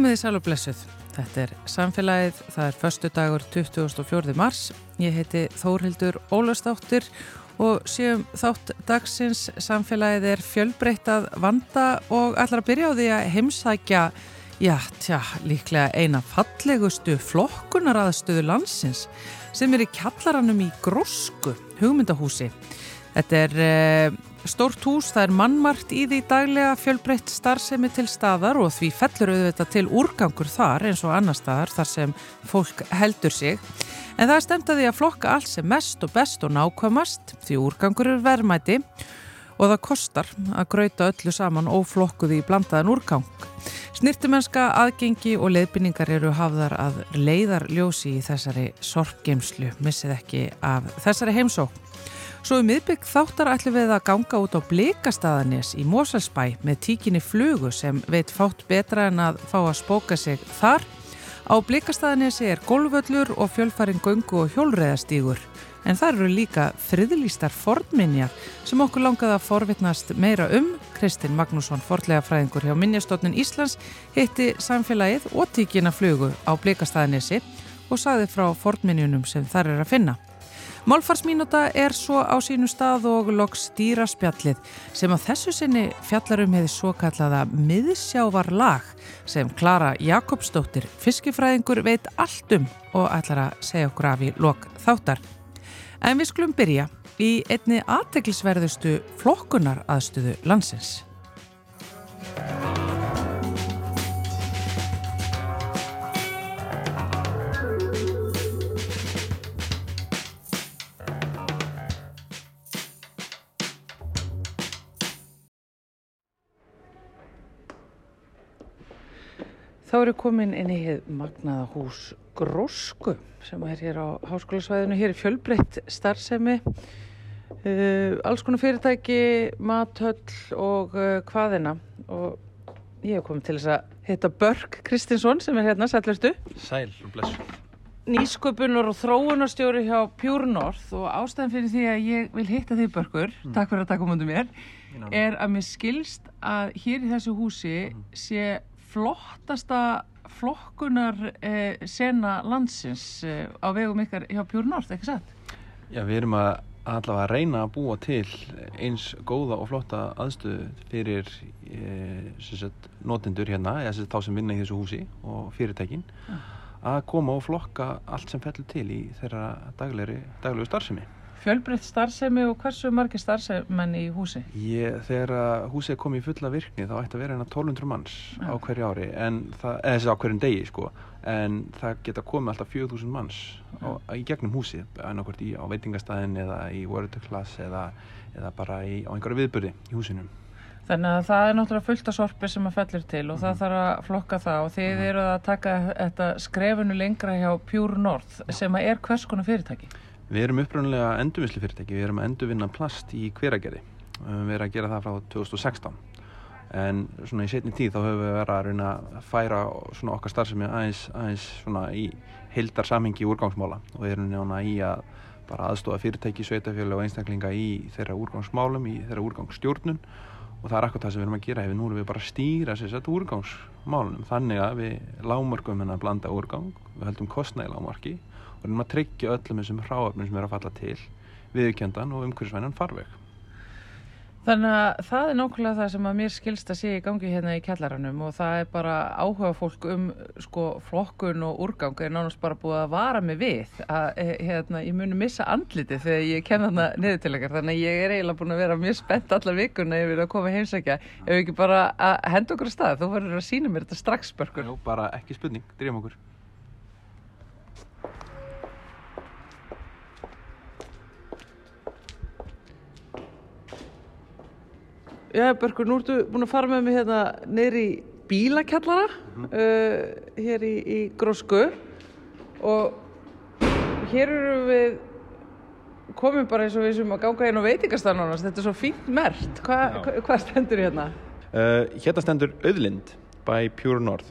Komið í sæl og blessuð. Þetta er samfélagið, það er förstu dagur 24. mars. Ég heiti Þórhildur Ólastáttur og séum þátt dagsins samfélagið er fjölbreytað vanda og ætlar að byrja á því að heimsækja, já, tja, líklega eina fallegustu flokkunaraðstöðu landsins sem er í kjallaranum í Grósku, hugmyndahúsi. Þetta er... Eh, Stórt hús, það er mannmart í því daglega fjölbreytt starfsemi til staðar og því fellur auðvitað til úrgangur þar eins og annar staðar þar sem fólk heldur sig. En það er stemt að flokka allt sem mest og best og nákvæmast því úrgangur er verðmæti og það kostar að gröita öllu saman óflokkuði í blandaðan úrgang. Snirtumennska, aðgengi og leiðbynningar eru hafðar að leiðar ljósi í þessari sorpgeimslu, missið ekki af þessari heimsók. Svo um miðbygg þáttar ætlum við að ganga út á Blikastaðanis í Mosalsbæ með tíkinni flugu sem veit fátt betra en að fá að spóka sig þar. Á Blikastaðanisi er golvöllur og fjölfarin göngu og hjólreðastígur. En það eru líka friðlýstar fornminjar sem okkur langaði að forvitnast meira um. Kristinn Magnússon, forlega fræðingur hjá Minjastofnun Íslands, hitti samfélagið og tíkina flugu á Blikastaðanisi og sagði frá fornminjunum sem þar er að finna. Málfarsmínúta er svo á sínu stað og loks dýraspjallið sem að þessu sinni fjallarum hefði svo kallaða miðsjávarlag sem Klara Jakobsdóttir, fiskifræðingur, veit allt um og ætlar að segja okkur af í lok þáttar. En við skulum byrja í einni aðteglisverðustu flokkunar aðstöðu landsins. Þá eru komin inn í magnaða hús Grósku sem er hér á háskólasvæðinu. Hér er fjölbreytt starfsemi, uh, alls konar fyrirtæki, mathöll og uh, hvaðina. Og ég hef komið til þess að hitta Börg Kristinsson sem er hérna, sælverstu. Sæl og blessu. Nýsköpunar og þróunarstjóri hjá Pure North og ástæðan fyrir því að ég vil hitta þig Börgur, mm. takk fyrir að taka múndum mér, er að mér skilst að hér í þessu húsi mm. sé flottasta flokkunar eh, sena landsins eh, á vegum ykkar hjá Pure North, ekki satt? Já, við erum að allavega að reyna að búa til eins góða og flotta aðstöðu fyrir eh, sagt, notendur hérna, eða sagt, þá sem vinna í þessu húsi og fyrirtækin ja. að koma og flokka allt sem fellur til í þeirra daglegu starfsemi. Fjölbreytt starfsemi og hversu margir starfsemenn í húsi? Ég, þegar húsið kom í fulla virkni þá ætti að vera hérna 1200 manns ja. á hverju ári, það, eða þessi á hverjum degi sko, en það geta komið alltaf 4000 manns ja. á, í gegnum húsið, annarkvært í á veitingastæðin eða í world class eða, eða bara í, á einhverju viðbyrði í húsinum. Þannig að það er náttúrulega fullt af sorpi sem að fellir til og mm -hmm. það mhm. þarf að flokka það og þið mm -hmm. eru að taka þetta skrefunu lengra hjá Pure North sem að er hvers konar fyrirtæki? Við erum uppröðanlega endurvinnslu fyrirtæki, við erum að endurvinna plast í hveragerði. Við erum að gera það frá 2016. En svona í setni tíð þá höfum við verið að reyna að færa svona okkar starfsemi aðeins, aðeins svona í heildar samhengi úrgangsmála. Og við erum njána í að bara aðstofa fyrirtæki, sveitafjölu og einstaklinga í þeirra úrgangsmálum, í þeirra úrgangsstjórnun. Og það er akkur það sem við erum að gera. Ef við nú erum við bara að stýra sérstaklega úrgangsmálunum. Þannig að við lágmörgum hennar að blanda úrgang, við höldum kostnægi lágmarki og erum að tryggja öllum þessum hráöfnum sem er að falla til viðkjöndan og umhverfisvænan farveg. Þannig að það er nákvæmlega það sem að mér skilst að sé í gangi hérna í kjallaranum og það er bara áhuga fólk um sko flokkun og úrgang er nánast bara búið að vara mig við að eh, hérna ég muni missa andliti þegar ég kem þarna niður til ekkert þannig að ég er eiginlega búin að vera mjög spennt alla vikuna yfir að koma heimsækja ef ekki bara að henda okkur að stað þú verður að sína mér þetta strax börkur. Já, bara ekki spurning, drifum okkur. Já, Börgur, nú ertu búin að fara með mig hérna neyri í bílakjallara mm -hmm. uh, hér í, í Grósku. Og hér eru við komum bara eins og við sem að ganga hérna á veitingastanunast, þetta er svo fínt mert. Hva, hva, hvað stendur hérna? Uh, hérna stendur Öðlind by Pure North.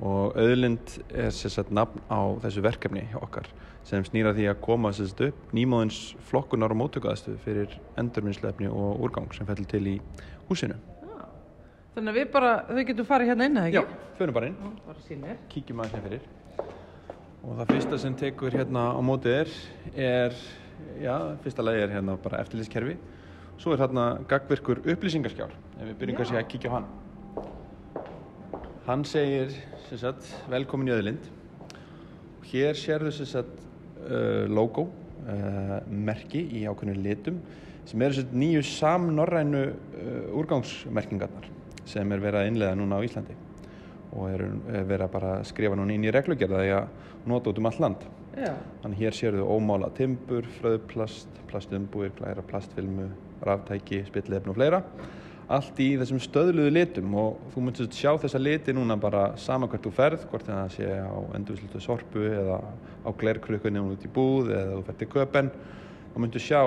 Og Öðlind er sérstaklega nafn á þessu verkefni hjá okkar sem snýra því að koma sérst upp nýmóðins flokkunar og móttökuðastu fyrir endurminnslefni og úrgang sem fellur til í húsinu. Þannig að við bara, þau getum farið hérna inn, eða Já, ekki? förum bara inn, Já. Kíkjum aðeins hérna fyrir. Og það fyrsta sem tekur hérna á mótið er, er, já, fyrsta lagi er hérna bara eftirlitskerfi. Svo er hérna gagvirkur upplýsingaskjár, ef við byrjum Já. kannski að kíkja á hann. Hann segir, sem sagt, velkomin í öðlind. Hér sérðu sem sagt logo, uh, merki í ákveðinu litum sem eru sagt nýju samnorrænu uh, úrgangsmerkingarnar sem er verið að innlega núna á Íslandi og er, er verið að bara skrifa núna inn í reglugerða því að nota út um all land. Já. Þannig hér sérðu ómála timbur, fröðplast, plastumbúir, glæra plastfilmu, ráftæki, spillefn og fleira. Allt í þessum stöðluðu litum og þú myndir sjá þessa liti núna bara sama hvert þú ferð, hvort það sé á endurvíslutu sorpu eða á glerkrukkunni út í búð eða þú ferð til köpen. Þá myndir sjá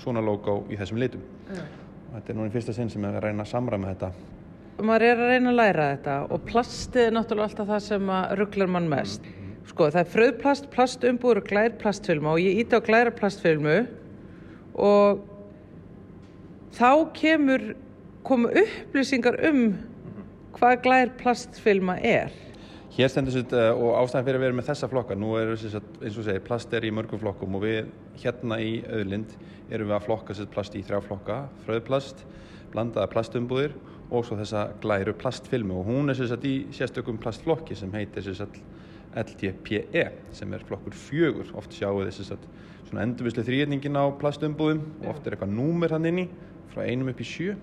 svona logo í þessum litum. Og Þetta er núna í fyrsta sinn sem að reyna að samræma þetta. maður er að reyna að læra þetta og plastið er náttúrulega alltaf það sem rugglar mann mest sko það er fröðplast, plastumbúður og glærplastfilma og ég íti á glærplastfilmu og þá kemur komu upplýsingar um hvað glærplastfilma er. Hér stendur sér uh, og ástæðan fyrir að vera með þessa flokka, nú er sér eins og segir plast er í mörgum flokkum og við hérna í auðlind erum við að flokka sér plast í þrjá flokka, fröðplast, blandaða plastumbúðir og svo þessa glæru plastfilmu og hún er sér í sérstökum plastflokki sem heitir sér LTPE sem er flokkur fjögur, oft sjáu þessi svona endurvislu þrýjetningin á plastumbúðum og oft er eitthvað númer hann inni frá einum upp í sjö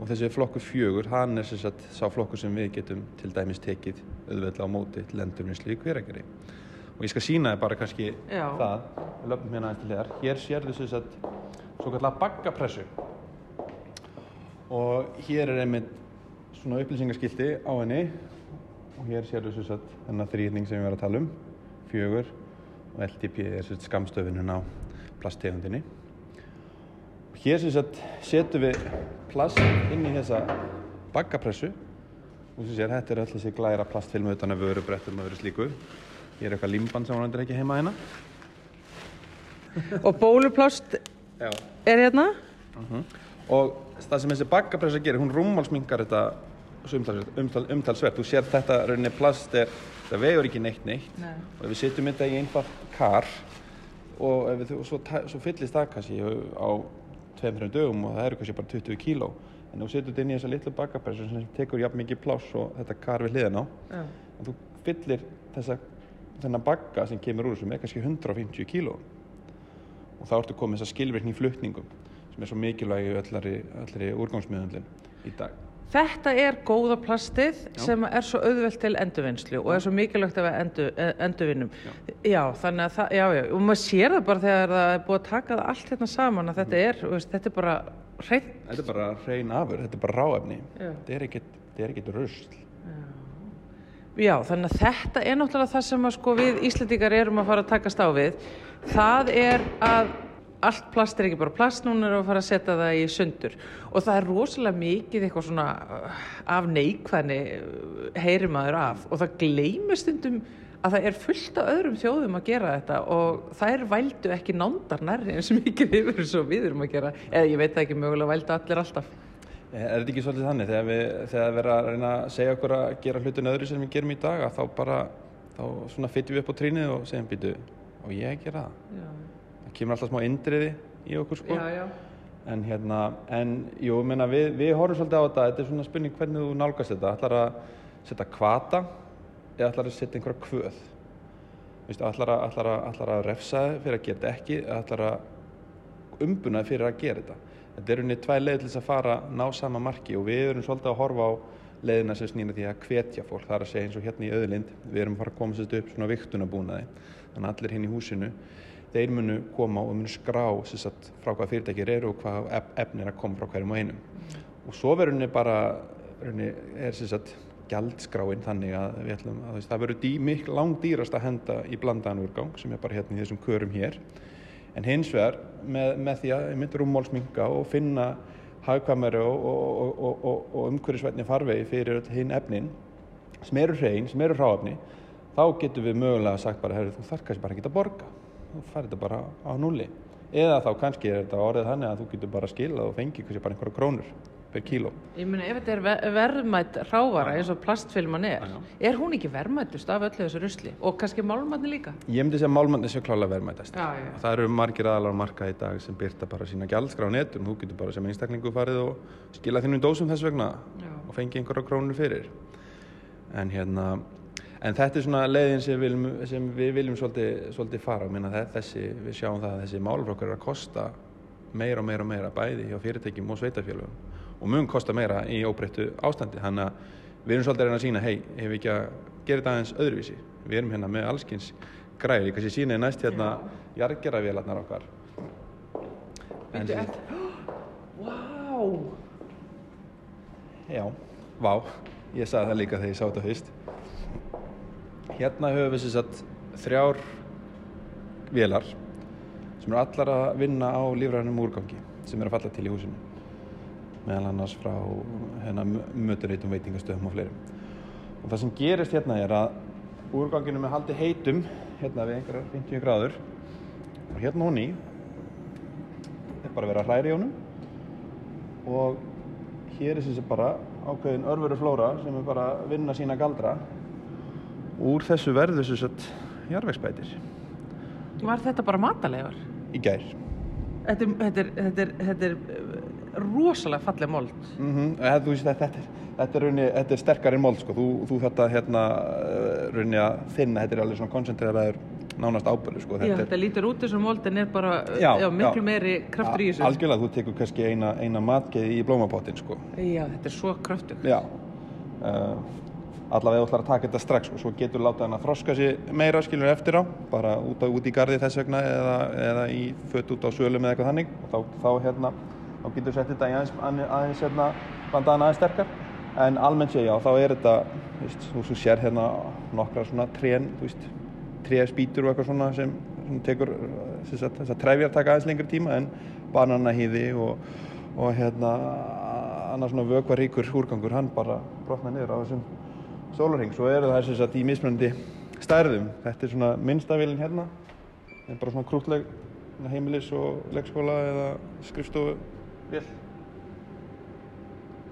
og þessi flokkur fjögur, hann er sem sagt sá flokkur sem við getum til dæmis tekið auðveldlega á móti til endurvinnslu í hverjargeri og ég skal sína þið bara kannski Já. það, við löfum hérna aðeins til hér hér sérðu sem sagt svo kallar baggapressu. Og hér er einmitt svona upplýsingaskilti á henni. Og hér sérðu sem sagt þennan þrýðning sem við varum að tala um. Fjögur. Og LTP er sem sagt skamstöfunin á plasttegundinni Hér sem sagt setjum við plast inn í þessa baggapressu og sem sér, þetta er öll þessi glæra plastfilmu utan að vöru brettum og öðru slíku. Hér er eitthvað limban sem hann er ekki heima hérna. og bóluplast er hérna Og það sem þessi baggapressa gerir, hún rúmálsmingar þetta umtalsvert, umtal, umtalsvert. Þú sér þetta rauninni plast er, það vegur ekki neitt neitt Nei. og ef við setjum þetta í einfalt kar og, við, og svo, svo fyllist það kannski á tveim, þreim dögum og það eru kannski bara 20 kíló. En þú setur þetta inn í þessa litlu bakapressu sem tekur jafn mikið pláss og þetta kar við hliðina á Já. en þú fyllir þessa þennan bagga sem kemur úr þessu með kannski 150 kíló. Og þá ertu komið þessa skilvirkni í flutningum sem er svo mikilvæg í öllari, öllari úrgangsmiðundlin í dag Þetta er góða plastið Já. sem er svo auðvelt til endurvinnslu og er svo mikilvægt að við endur, endurvinnum. Já. þannig að það, já, já, og maður sér það bara þegar það er búið að taka það allt hérna saman að þetta er, þú veist, þetta er bara hreint. Þetta er bara hrein afur, þetta er bara ráefni Já. þetta er ekkert, þetta er ekkert rusl Já, þannig að þetta er náttúrulega það sem að sko við Íslendingar erum að fara að takast á við. Það er að allt plast er ekki bara plast, núna erum við að fara að setja það í sundur. Og það er rosalega mikið eitthvað svona uh, af neikvæðni uh, heyrir maður af og það gleymir stundum að það er fullt af öðrum þjóðum að gera þetta og þær vældu ekki nándar nærri eins og mikið yfir svo við erum að gera. Eða ég veit það ekki mögulega vældu allir alltaf. Eh, Er þetta ekki svolítið þannig þegar við, þegar við erum að reyna að segja okkur að gera hlutin öðru sem við gerum í dag að þá bara, þá svona fyttum við upp á trínið og segjum býtu og ég gera það. Það kemur alltaf smá indriði í okkur sko. já. já. En hérna, en jú, minna, við, við horfum svolítið á þetta, þetta er svona spurning hvernig þú nálgast þetta. Ætlar að setja kvata eða ætlar að setja einhverja kvöð? Veistu, ætlar að, ætlar að, ætlar að refsa þig fyrir að gera þetta ekki eða ætlar að umbuna þig fyrir að gera þetta? Þetta er unni tvær leiðir til þess að fara ná sama marki og við erum svolítið að horfa á leiðina sem snýna því að hvetja fólk. Það er að segja eins og hérna í öðlind, við erum að fara að koma sér upp svona viktunabúnaði. Þannig að allir hinn í húsinu þeir munu koma og munu skrá sagt, frá hvað fyrirtækir eru og hvað ef- efni er að koma frá hverjum og einum. Og svo verður bara, henni er sagt gjaldskráin þannig að ætlum að það verður dý, mikl langdýrast að henda í blandaðan úrgang sem er bara hérna í þessum körum hér. En hins vegar með, með því að mynd rúmmálsminga og finna hagkvæmari og, og, og, og, umhverfisvætni farvegi fyrir hinn efnin sem eru hrein, sem eru hráefni, þá getum við mögulega sagt bara, herru, þú þarf kannski bara ekki að borga. Þú fær þetta bara á núli. Eða þá kannski er þetta orðið þannig að þú getur bara skilað og fengið kannski bara einhverja krónur per kíló. Ég meina ef þetta er ve- verðmætt rávara eins og plastfilman er, Já, já. er hún ekki verðmættust af öllu þessu rusli og kannski málmatni líka? Ég myndi segja málmann þessu klálega verðmættast. Það eru margir aðalar á marka í dag sem byrta bara sína gjaldskrá á netun. Þú getur bara sem einstaklingu farið og skila þínum dósum þess vegna Já. og fengi einhverja krónur fyrir. En hérna, en þetta er svona leiðin sem við viljum, sem við viljum svolítið, svolítið fara. Minna, þessi, við sjáum það að þessi málaflokkar er að kosta meira og meira og meira bæði hjá fyrirtækjum og sveitafélögum og mun kosta meira í óbreyttu ástandi. Þannig að við erum svolítið að reyna að sína, hei, hefur ekki að gera þetta aðeins öðruvísi. Við erum hérna með allskins græði, kannski sína í næst hérna jargeravélarnar okkar. Sem- eftir. Vá! Já, vá, ég sagði það líka þegar ég sá þetta fyrst. Hérna höfum við sagt þrjár vélar sem eru allar að vinna á lífrænum úrgangi sem eru að falla til í húsinu. Meðal annars frá hérna, mötureitum veitingastöðum og fleirum. Og það sem gerist hérna er að úrganginu með haldi heitum hérna við einhverjar 50 gráður og hérna í er bara verið að hræri í honum og hér er sagt bara ákveðin örveru flóra sem er bara að vinna sína galdra úr þessu verður sem sagt jarvegsbætir Var þetta bara matalegar? í gær Þetta er, þetta er, þetta er, þetta er uh, rosalega falleg mold. mm -hmm. þú veist, þetta, þetta, er, þetta, er raunni, þetta er sterkari mold sko. þú, þú þetta hérna eh, raunni að þinna, þetta er alveg svona koncentreraður nánast ábyrðu sko. Já, þetta lítur út eins og mold en er bara uh, Já, já, miklu já. meiri kraftur í þessu. algjörlega, þú tekur kannski eina, eina matgeði í blómapottin sko. Já, þetta er svo kraftur. Já uh, allavega ætlar að taka þetta strax og svo getur láta hann að þroska sér meira skilur eftir á bara út, á, út í gardi þess vegna eða, eða í fött út á sölum eða eitthvað þannig. Og þá, þá, hérna, þá getur sett þetta í aðeins, aðeins, hérna, bandaðan aðeins sterkar. En almennt sé já, þá er þetta þú veist, þú sér hérna nokkra svona trén, þú veist tréspítur og eitthvað svona sem, sem tekur þess að trefjar taka aðeins lengri tíma en bananahýði og, og hérna annars svona vökvaríkur úrgangur hann bara brotna niður á þessum sólarhing svo eru það sem sagt í mismunandi stærðum. Þetta er svona minnstafélin hérna. Er bara svona krútleg heimilis og leikskóla eða skrifstofu vél.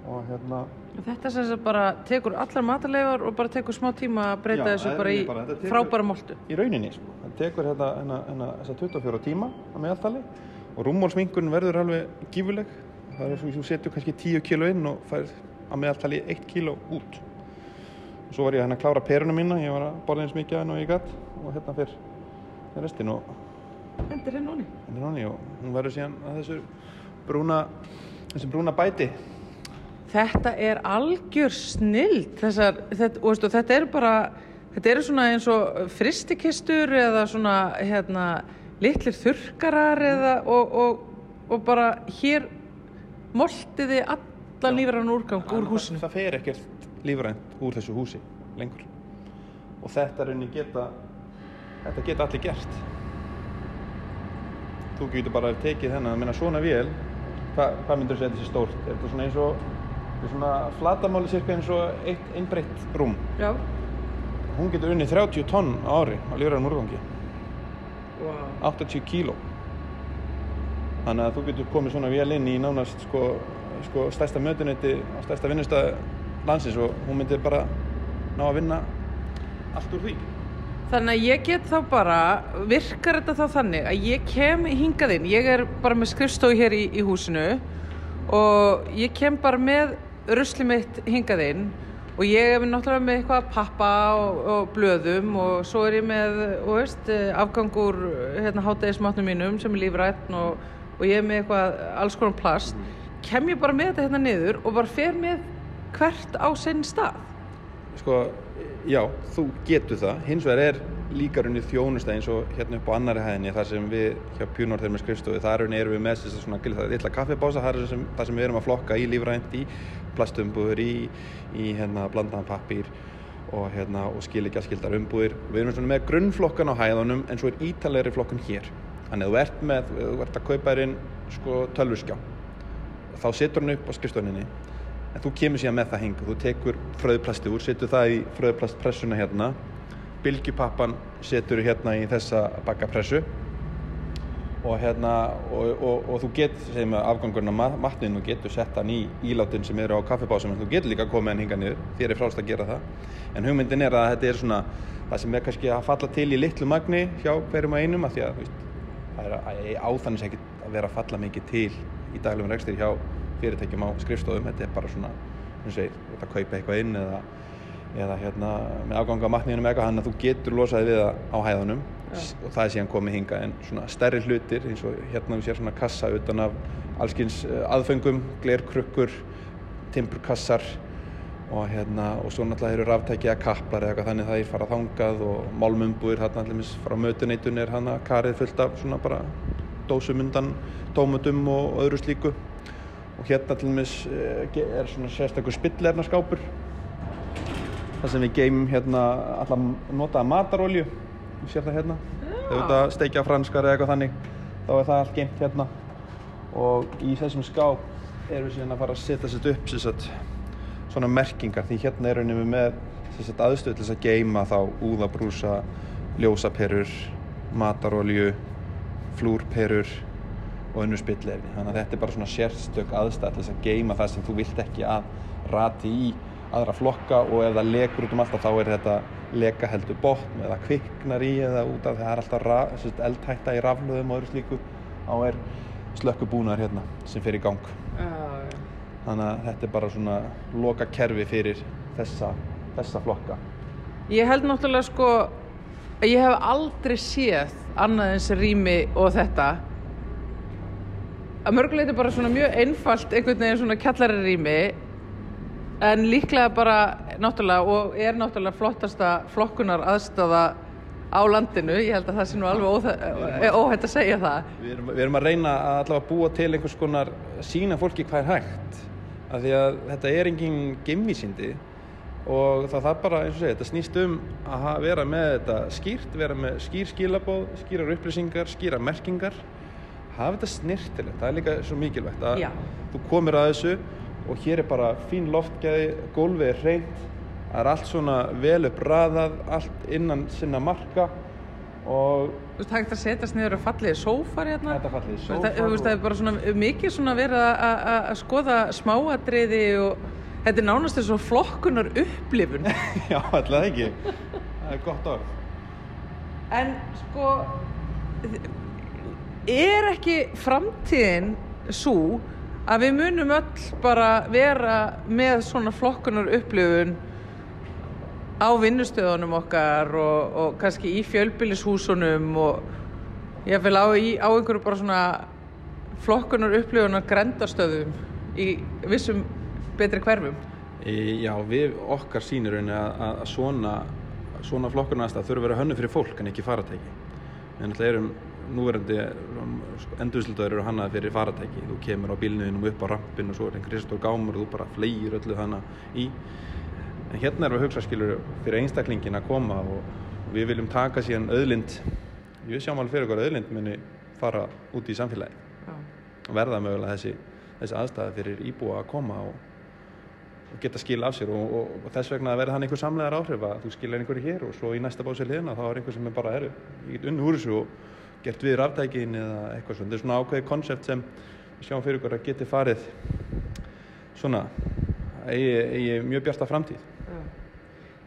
Og hérna Þetta sem sagt bara tekur allar matalegar og bara tekur smá tíma að breyta Já, þessu bara í bara, tekur- frábæra moldu. í rauninni sko. það tekur hérna, hérna, hérna þessa 24 tíma að meðaltali. Og rúmmálsmingun verður alveg gífuleg það er svo þú setur kannski 10 kíló inn og færð að meðaltali 1 kíló út svo var ég hérna að klára peruna mína ég var að borða eins mikið en og ég gatt og hérna fyrr er restin og Hendir henni honni. henni ráni og hún verður síðan að þessu brúna þessu brúna bæti Þetta er algjör snild þessar, þetta, og veistu, þetta er bara þetta eru svona eins og fristikistur eða svona hérna litlir þurrkarar eða og, og, og bara hér moltiði allan lífrann úrgang úr húsinu. það fer ekkert lífrænt úr þessu húsi lengur. Og þetta rauninni geta þetta geta allir gert. Þú getur bara tekið þennan. Að minna svona vél hva, hvað myndur segja þessi stórt? Er þetta svona eins og þetta svona flatamáli cirka eins og eitt einbreytt rúm? Já. hún getur unnið 30 tonn á ári á lífræðan úrgangi. Wow. 80 kíló. Þannig að þú getur komið svona vél inn í nánast sko, sko stærsta mötuneyti á stærsta vinnustæð landsins og hún myndi bara ná að vinna allt úr því Þannig að ég get þá bara, virkar þetta þá þannig að ég kem hingað inn, ég er bara með skrifstofu hér í, í húsinu og ég kem bara með rusli mitt hingað inn og ég er náttúrulega með eitthvað pappa og, og blöðum og svo er ég með, veist, afgangur hérna hátæðismatnum mínum sem er lífrætt og, og ég er með eitthvað alls konar plast. Kem ég bara með þetta hérna niður og bara fer með hvert á sinn stað. sko, já, þú getur það. Hins vegar er líka raunin þjónusta eins og hérna upp á annari hæðinni þar sem við hjá Pjúnor þegar með skrifstofu þar raunin erum við með þess að svona það litla kaffibása þar sem, sem við erum að flokka í lífrænt í plastumbúður í, í hérna blandaðan pappír og hérna og skilíkjaskildar umbúðir við erum svona með grunnflokkan á hæðunum en svo er ítalegri flokkun hér. Þannig að þú ert með, þú ert að kaupa þér inn sko tölvuskjá. Þá setur hann upp á skrifstofuninni en þú kemur síðan með það hingu, þú tekur fröðplasti úr, setur það í fröðplastpressuna hérna. Bylgjupappan setur hérna í þessa bakkapressu. Og hérna og, og, og þú getur, segjum við afgangurinn af matninu og getur sett hann í íláttinn sem eru á kaffibásum. En þú getur líka komið hann hinga niður. Þér er frást að gera það. En hugmyndin er að þetta er svona það sem er kannski að falla til í litlu magni hjá hverjum að einum að því að veist, það er áþannins ekkert að vera að falla mikið til í daglegum rekstir hjá fyrirtækjum á skrifstofum. Þetta er bara svona, svona segir, þetta kaupa eitthvað inn eða, eða hérna með afganga matninu með eitthvað hann að þú getur losaði við það á hæðunum. Já. og það er síðan komið hinga en svona stærri hlutir eins og hérna við séum svona kassa utan af allskins eh, aðfengum, glerkrukkur, timburkassar og hérna og svo náttúrulega eru ráftækja kapplar eða eitthvað þannig það er farað þangað og málmumbúir hérna allir frá mötuneytun er hérna karið fullt af svona bara dósum undan tómutum og öðru slíku og hérna allir eh, er svona sérstaklega spillernaskápur þar sem við geymum hérna allar notaða matarolju þú sér það hérna? Þú ert að steikja franskar eða eitthvað þannig þá er það allt geimt hérna. Og í þessum skáp erum við síðan að fara að setja sér upp sagt, svona merkingar. Því hérna erum við með aðstöð til þess að geima þá úðabrúsa, ljósaperur matarolju flúrperur og önnu spillefni þannig að þetta er bara svona sérstök aðstæð til þess að geima það sem þú vilt ekki að rati í aðra flokka og ef það lekur út um alltaf þá er þetta leka heldur botn eða kviknar í eða út af það er alltaf eldhætta í rafluðum og öðru slíku þá er slökkubúnar hérna sem fyrir í gang. Uh. þannig að þetta er bara svona loka kerfi fyrir þessa, þessa flokka. Ég held náttúrulega sko ég hef aldrei séð annað eins rými og þetta að mörguleiti bara svona mjög einfalt einhvern veginn svona kjallari rými en líklega bara náttúrulega og er náttúrulega flottasta flokkunar aðstafa á landinu, ég held að það sé nú alveg óhætt að segja það. Við erum, við erum að reyna að allavega búa til einhvers konar sína fólki hvað er hægt af því að þetta er engin gemvísindi og það þarf bara, eins og segja, þetta snýst um að vera með þetta skýrt, vera með skýr skilabóð, skýrar upplýsingar skýrar merkingar hafa þetta snirtilegt, það er líka svo mikilvægt að Já. þú komir að þessu og hér er bara fín loftgæði, gólfið er hreint, það er allt svona vel upp raðað, allt innan sinna marka og... Þú veist, það er ekkert að setjast niður og falliði sófar hérna? Þetta falliði sófar. Þú veist, það er bara svona mikið svona verið að skoða smáadriði og þetta er nánast eins og flokkunar upplifun. Já, alltaf ekki. Það er gott orð. En sko, er ekki framtíðin svo að við munum öll bara vera með svona flokkunar upplifun á vinnustöðunum okkar og, og kannski í fjölbillishúsunum og ég vil á, á einhverju bara svona flokkunar upplifunar grendastöðum í vissum betri hverfum. Já, við okkar sínir að, að svona, svona flokkunar aðstæð þurfa að vera hönnu fyrir fólk en ekki faratæki. Við náttúrulega erum núverandi endurslutaður eru hannaði fyrir faratæki. Þú kemur á bílniðinum upp á rampin og svo er einn kristór gámur og þú bara flegir öllu þannig í. En hérna erum við hugsa skilur fyrir einstaklingin að koma og við viljum taka síðan öðlind við sjáum alveg fyrir okkur öðlind muni fara út í samfélagi og verða mögulega þessi, þessi aðstæði fyrir íbúa að koma og, geta skil af sér og, og, og þess vegna verður hann einhver samlegar áhrif að þú skilja einhverju hér og svo í næsta básið liðna þá er einhver sem er bara, herru, ég get unn úr þessu og gert við ráftækin eða eitthvað svona. Þetta er svona ákveði konsept sem við sjáum fyrir okkur að geti farið svona eigi mjög bjarta framtíð.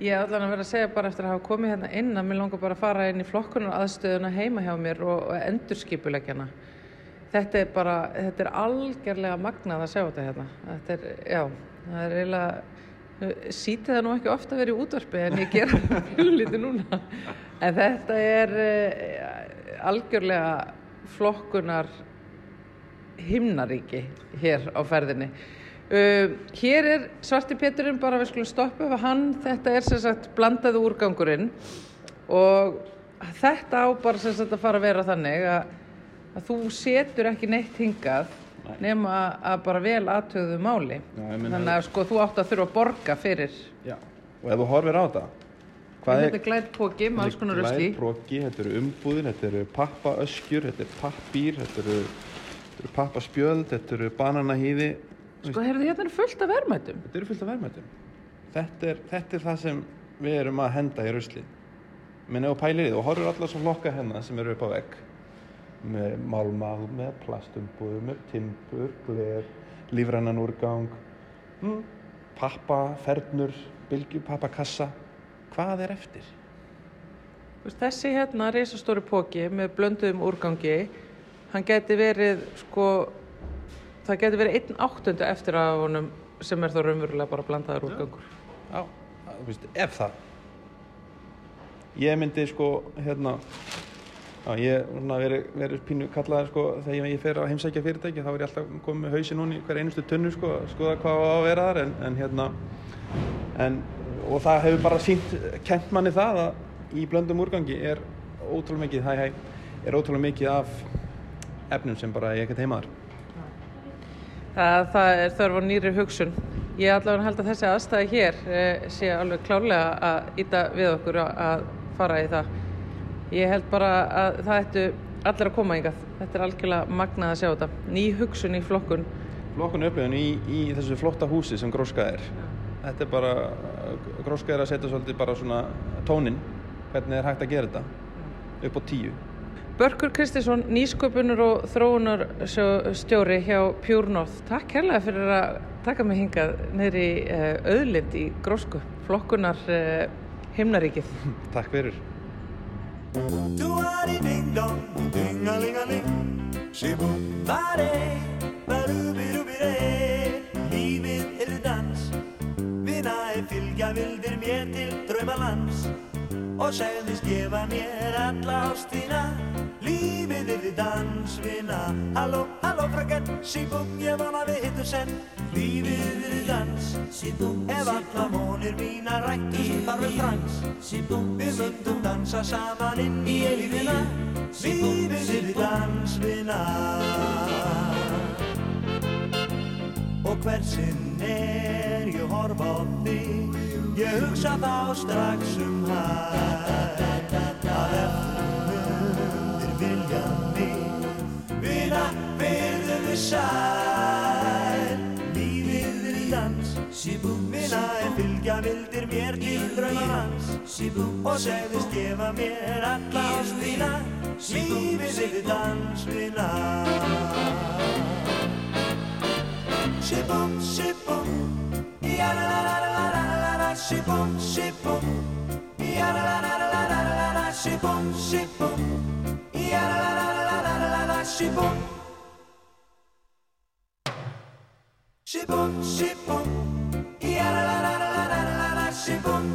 Ég er allan að vera að segja bara eftir að hafa komið hérna inn að mér langar bara að fara inn í flokkunar aðstöðuna heima hjá mér og, og endurskipulegjana. Þetta er bara, þetta er algjörlega magnað að sjá þetta hérna. Þetta er, já, það er eiginlega, sítið það nú ekki ofta að vera í útvarpi en ég ger það mjög lítið núna. En þetta er, algjörlega flokkunar himnaríki hér á ferðinni. Uh, hér er Svarti Peturinn bara við skulum stoppa að hann, þetta er sem sagt blandaðu úrgangurinn og þetta á bara sem sagt að fara að vera þannig að, að þú setur ekki neitt hingað. Nema að bara vel aðtöðu máli. Já, Þannig að sko þú átt að þurfa að borga fyrir. Já, og ef þú horfir á það Þetta er glæðpóki konar ösli. Glæðpóki, þetta eru umbúðin, þetta eru pappaöskjur, þetta eru pappýr, þetta eru, eru pappaspjöld, þetta eru bananahýði. Sko, heyrðu, þetta er fullt af verðmættum. Þetta eru fullt af verðmættum. Þetta er, þetta er það sem við erum að henda í ösli. Menni á pælirið og horfur allar svo flokka hennar sem eru upp á vegg. Með málmál, með plastumbúður, með timbur, gler, lífrannan úrgang, mm, pappa, fernur, bylgju, pappakassa. Hvað er eftir? Þessi hérna reysastóri póki með blönduðum úrgangi, hann geti verið sko, það geti verið einn áttundu eftir af honum sem er þá raunverulega bara blandaður úrgangur. Já, þú veist, ef það. Ég myndi sko, hérna, Já, ég verið veri pínu kallaði sko þegar ég, fer að heimsækja fyrirtæki þá er ég alltaf komið með hausin núni hver einustu tunnu sko að skoða hvað á að vera þar en, en hérna en, og það hefur bara sínt kent manni það að í blöndum úrgangi er ótrúlega mikið hæ hæ er ótrúlega mikið af efnum sem bara ég ekkert heimaður Það, það er þörf á nýri hugsun. Ég allavega held að þessi aðstæði hér eh, sé alveg klálega að íta við okkur að fara í það Ég held bara að það ættu allir að koma yngað. Þetta er algjörlega magnað að sjá þetta. Ný hugsun í flokkun. Flokkun upplifun í, í þessu flotta húsi sem gróska er. Þetta er bara, gróska er að setja svolítið bara svona tónin, hvernig er hægt að gera þetta upp á tíu. Börkur Kristinsson, nýsköpunur og þróunarstjóri hjá Pure North. Takk hérlega fyrir að taka mig hingað neyri auðlind eh, í grósku. Flokkunar eh, himnaríkið. Takk fyrir. Do-a-di-ding-dong, ding-a-ling-a-ling Shibum-ba-de, ba-du-bi-du-bi-de Lífið er dans Vinnaði fylgja vildir mér til draumalands Og segðist gefa mér alla ástina Lífið er dans, vinna Halló, halló frækett, síbum, ég vona við hittum senn Lífið er dans, ef alla mónir mína rættust þar við frans. Við myndum dansa saman inn í eilífina Lífið er dans, vinna Og hversinn er ég horfa á þig? Ég hugsa þá strax um hæ Að eftir mundir vilja mig Vina, verðum við er Vina, en fylgja vildir mér til draumar hans Og segðist gefa mér alla ástina Lífið er dans, vina Shibum, shibum, ya la la la la la la la Shibum, shibum, ya la la la la la la la Shibum, shibum, ya la la la la la la la Shibum Shibum, shibum,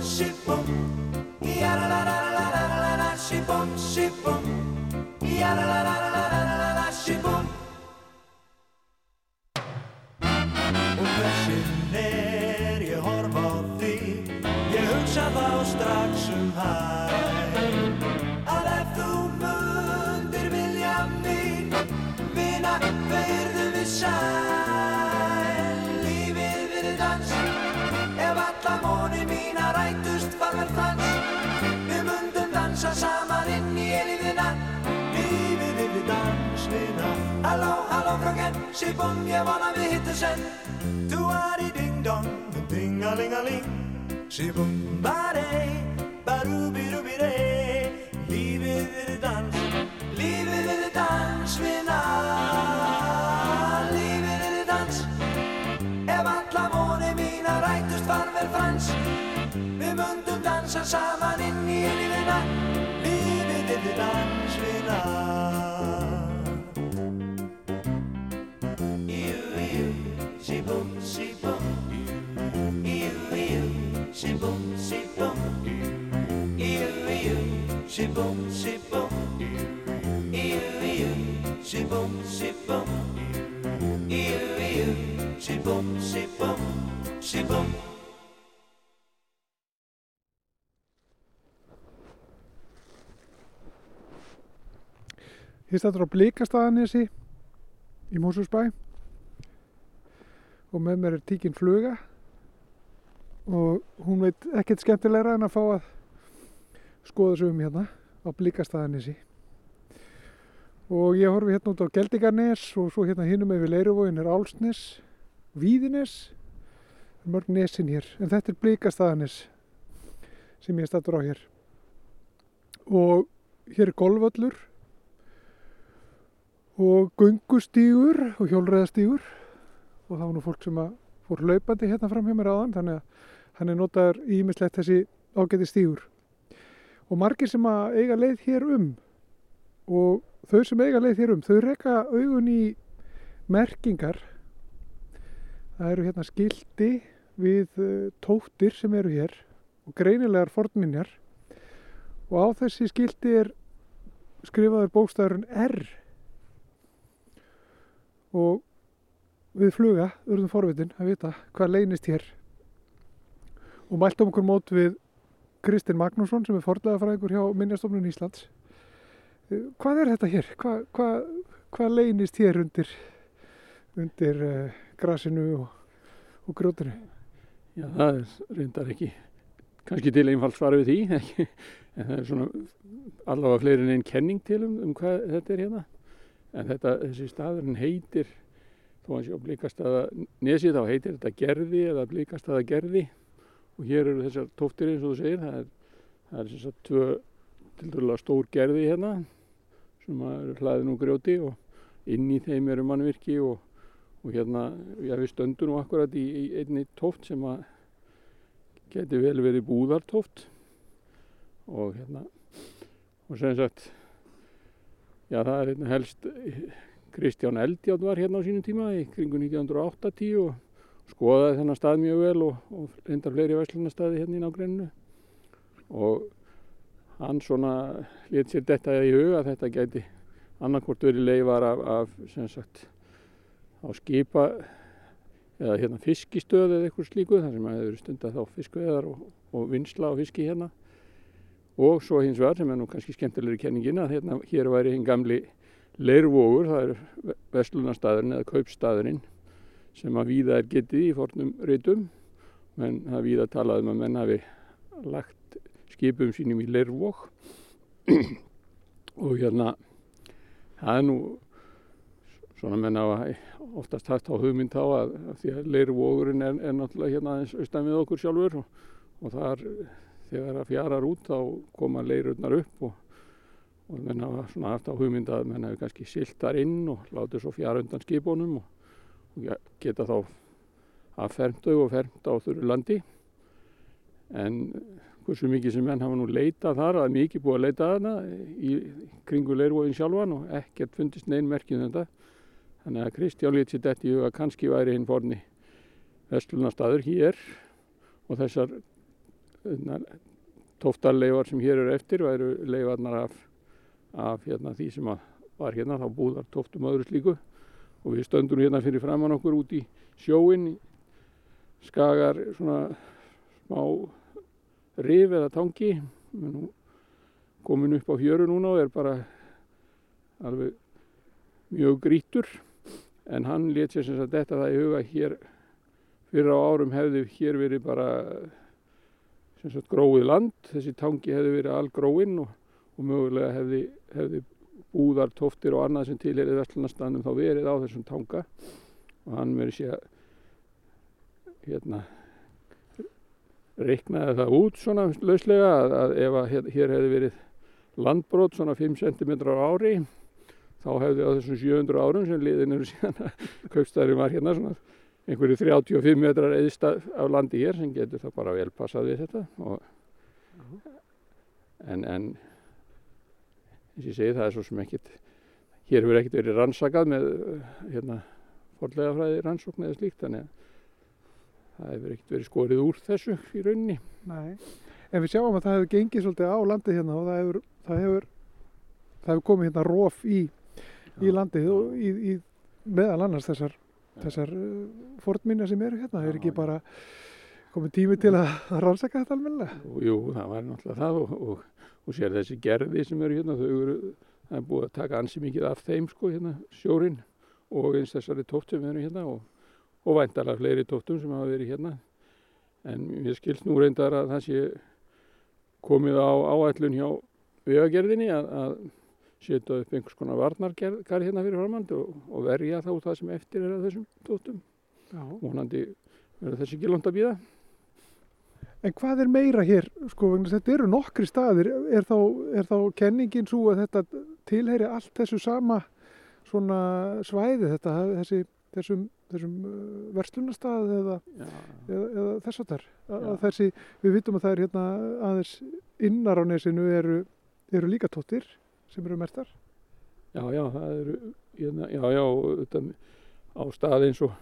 Shibum, shibum, fröken, síbum, ég vona við hittum senn Do-a-di-ding-dong, ding-a-ling-a-ling. Síbum-ba-dei, ba-du-bi-du-bi-dei Lífið er dans, lífið er dans, vina Lífið er dans Ef alla móni mína rætust var vel frans. Við mundum dansa saman inn í elífina Lífið er dans, vina sibum, sibum, iu, iu, sibum, sibum, iu, iu, sibum, sibum, sibum. Ég stættur á Blíkastaðanessi í Mósusbæ og með mér er tíkin fluga og hún veit ekkert skemmtilegra en að fá að skoða sig um hérna á Blíkastaðanessi og ég horfi hérna út á Geldingarnes og svo hérna hinnum með við Leiruvóin er Álsnes, Víðines. Mörg nesin hér en þetta er Blíkastaðanes sem ég stættur á hér. Og hér er golvöllur og gungustígur og hjólreðastígur og það var nú fólk sem fór hlaupandi hérna fram hjá mér áðan þannig að hann er notaður ímislegt þessi ágæti stígur og margir sem að eiga leið hér um og þau sem eiga leið hér um þau reka augun í merkingar. Það eru hérna skildi við uh, tóttir sem eru hér og greinilegar fornminjar. Og á þessi skildi er skrifaður bókstafurinn R. Og við fluga urðum forvitin að vita hvað leynist hér. Og mæltum okkur mót við Kristinn Magnússon sem er forlegafræðingur hjá Minjastofnun Íslands Eh, hvað er þetta hér? Hvað, hvað, hvað leynist hér undir, undir uh, grasinu og, og grjótinu? Já, það er reyndar ekki kannski til einfalt svar við því ekki, en það er svona allavega fleiri en einn kenning til um, um hvað þetta er hérna en þetta, þessi staðurinn heitir þó að sé á blíkastaða nesið þá heitir þetta gerði eða blíkastaða gerði og hér eru þessar tóftir eins og þú segir það er, það er þessar tvö til dærulega stór gerði hérna sem eru hlaðin úr grjóti og inn í þeim eru mannvirki og, og hérna, já við stöndum nú akkurat í, í einni tóft sem að geti vel verið búðartóft. Og hérna og sem sagt já það er hérna helst Kristján Eldjátt var hérna á sínum tíma í kringu 1980 og skoðaði þennan stað mjög vel og, og reyndar fleiri verslunarstaði hérna í nágrenninu. Og hann svona let sér detta í huga að þetta gæti annarkvort verið leifar af, af sem sagt á skipa eða hérna fiskistöð eða eitthvað slíku þar sem hefur stundað þá fiskveðar og, og vinsla á fiski hérna. Og svo hins vegar sem er nú kannski skemmtilegri kenningin að hérna hér væri hinn gamli leirvogur, það er vestlunarstaðurinn eða kaupstaðurinn sem að víða er getið í fornum reytum menn það víða talað um að menn hafi lagt skipum sínum í leirvog. Og hérna það er nú svona menn að oftast haft á hugmynd þá að, að því að leirvogurinn er, er náttúrulega hérna aðeins austan við okkur sjálfur og, og þar þegar það fjarar út þá koma leirurnar upp og, og menn hafa svona haft á hugmynd að menn hafi kannski silt þar inn og látið svo fjara undan skipunum og geta þá að fermt þau og fermt á þurru landi. En hversu mikið sem menn hafa nú leitað þar að mikið búið að leita þarna í kringu leirvóin sjálfan og ekkert fundist neinn merkjum þetta. Þannig að Kristján lít sér þetta í huga kannski væri hinn forni vestlunarstaður hér og þessar tóftarleifar sem hér eru eftir væru leifarnar af, af hérna, því sem var hérna þá búðar tóftum öðru slíku og við stöndum hérna fyrir framann okkur út í sjóin skagar svona smá rif eða tangi komin upp á fjöru núna og er bara alveg mjög grítur en hann let sér sem sagt þetta það í huga hér fyrir á árum hefði hér verið bara sem sagt gróið land. Þessi tangi hefði verið algróinn og, og mögulega hefði, hefði búðar, tóftir og annað sem til er í Vestlunarstanum þá verið á þessum tanga. Og hann verið sé að hérna reiknaði það út svona lauslega að, að ef að hér, hér hefði verið landbrot svona 5 cm á ári þá hefði á þessum 700 árum sem liðin eru síðan að kaupstæðurinn var hérna svona einhverju 35 metrar eðist af landi hér sem getur það bara vel passað við þetta. Og, en, en eins og ég segi það er svo sem ekkit hér hefur ekkit verið rannsakað með hérna forlega fræði rannsókn eða slíkt þannig að það hefur ekkert verið skorið úr þessu í rauninni. Nei, en við sjáum að það hefur gengið svolítið á landið hérna og það hefur, það hefur, það hefur komið hérna róf í, í landið og í, í meðal annars þessar, þessar uh, fornminja sem eru hérna. Það er ekki bara komið tími til að rannsaka þetta almennilega. Jú, það var náttúrulega það og, og, og sér þessi gerði sem eru hérna, þau eru, það er búið að taka ansi mikið af þeim sko hérna, sjórin og eins þessari tótt sem eru hérna og og væntalega fleiri tóttum sem hafa verið hérna. En mér skilst nú reyndar að það sé komið á áætlun hjá vegagerðinni að, að setja upp einhvers konar varnargarð hérna fyrir framhand og, og verja þá það sem eftir er að þessum tóttum. Mónandi verður þessi ekki langt að býða. En hvað er meira hér? Sko, þetta eru nokkri staðir. Er þá, er þá kenningin svo að þetta tilheyri allt þessu sama svæði þetta, þessi, þessum, þessum verslunastað eða, Já, eða, eða þess að þar. Við vitum að það er hérna aðeins innar á nesinu eru, eru líka tóttir sem eru mertar. já, já, það eru, hérna, já, já, þetta, á stað eins og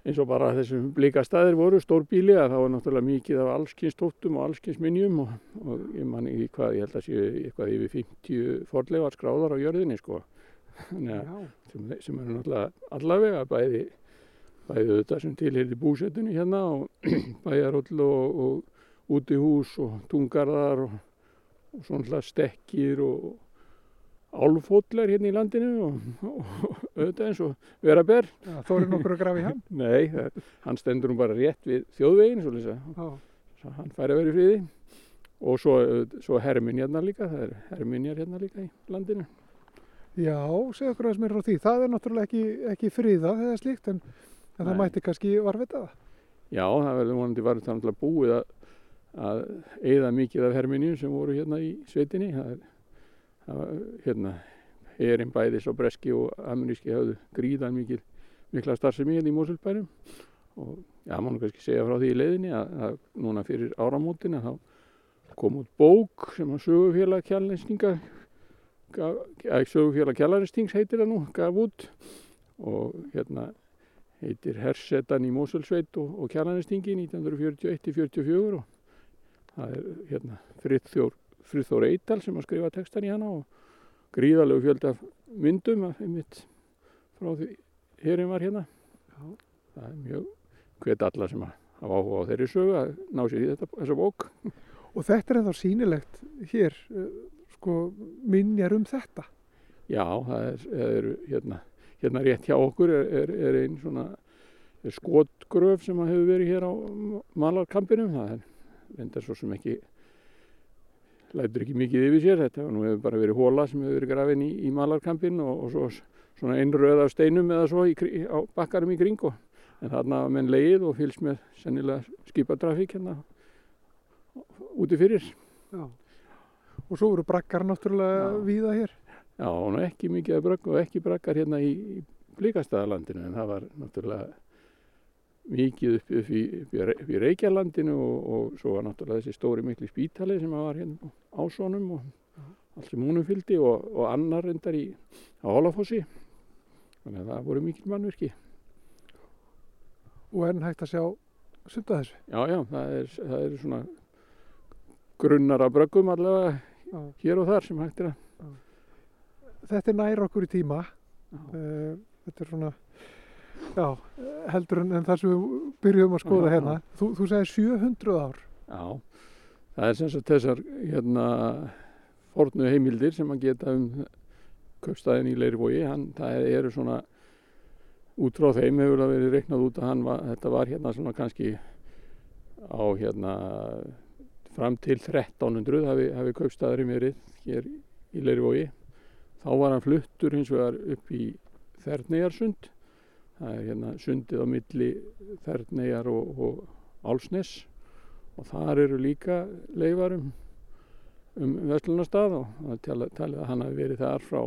eins og bara þessum blika staðir voru stórbíli að það var náttúrulega mikið af allskins tóttum og allskins minjum og, og ég man ekki hvað, ég held að séu eitthvað yfir 50 forlegar skráðar á jörðinni sko. Að sem, sem eru náttúrulega allavega bæði, bæði þetta sem tilheyri búsettunni hérna og bæjaróll og, og útihús og tungarðar og, og svona stekkir og álfótlar hérna í landinu og, og auðvitað eins og vera ber. Þó eru nokkur að grafa í hann. Nei, það, hann stendur nú bara rétt við þjóðveginn svo hann fær að vera í friði og svo, svo herminjarnar líka, það er herminjar hérna líka í landinu. Já, segja okkur aðeins mér frá því. Það er náttúrulega ekki, ekki friðað eða slíkt en, en það mætti kannski varvita það. Já, það verður vonandi var það náttúrulega búið að, að eigða mikið af herminjum sem voru hérna í sveitinni. Það er, það hérna, erinn bæðis og breski og ameríski hafðu gríðan mikil, mikla starfsemi hérna í Mósulbænum og já, má nú kannski segja frá því í leiðinni að, að núna fyrir áramótina þá kom út bók sem að sögufélag kjærleinstinga sögufélag kjærleinstings heitir það nú, gaf út. Og hérna heitir Hersetan í Mósulsveit og, og Kjarnanestingi 1941-44 og það er hérna Friðþór, Friðþór Eidal sem að skrifa textan í hana og gríðalegu fjöldi af myndum af einmitt frá því herin var hérna. Já. Það er mjög hvet alla sem að hafa áhuga á þeirri sögu að ná sér í þetta, þessa bók. Og þetta er ennþá sýnilegt hér, eh, sko, minjar um þetta. Já, það er, er hérna, hérna rétt hjá okkur er, er, er ein svona skotgröf sem að hefur verið hér á malarkampinum. Það er reyndar svo sem ekki lætur ekki mikið yfir sér. Þetta nú hefur bara verið hóla sem hefur verið grafin í, í malarkampin og, og svo svona einröð af steinum eða svo í, á bakkarum í kring og en þarna hafa menn leið og fylgst með sennilega skipatrafík hérna úti fyrir. Já. Og svo voru brakkar náttúrulega Já. víða hér. Já, og ekki mikið bragga og ekki braggar hérna í, í Blíkastæðalandinu en það var náttúrulega mikið upp, upp, í, upp, í, Reykjalandinu og, og svo var náttúrulega þessi stóri mikli spítali sem var hérna á ásónum og allt sem húnum fylgdi og, og annar reyndar í á Hólafossi þannig að það voru mikil mannvirki. Og enn hægt að sjá sunda þessu. Já, já, það er, það er svona grunnar af bröggum allavega Já. hér og þar sem hægt er að Þetta er nær okkur í tíma. Já. Eh, Þetta er svona, já, heldur en, það sem við byrjuðum að skoða Já, hérna. Þú, þú segir 700 ár. Já, það er sem sagt þessar hérna fornu heimildir sem að geta um kaupstæðin í Leirvogi, það eru svona út frá þeim hefur það verið reiknað út að hann var, þetta var hérna svona kannski á hérna fram til 1300 hafi, hafi kaupstæðurinn verið hér í Leirvogi. Þá var hann fluttur hins vegar upp í Þerneyjarsund, það er hérna sundið á milli Þerneyjar og, og Álsnes og þar eru líka leifar um, um Vestlunarstað og það er talið, að hann hafi verið þar frá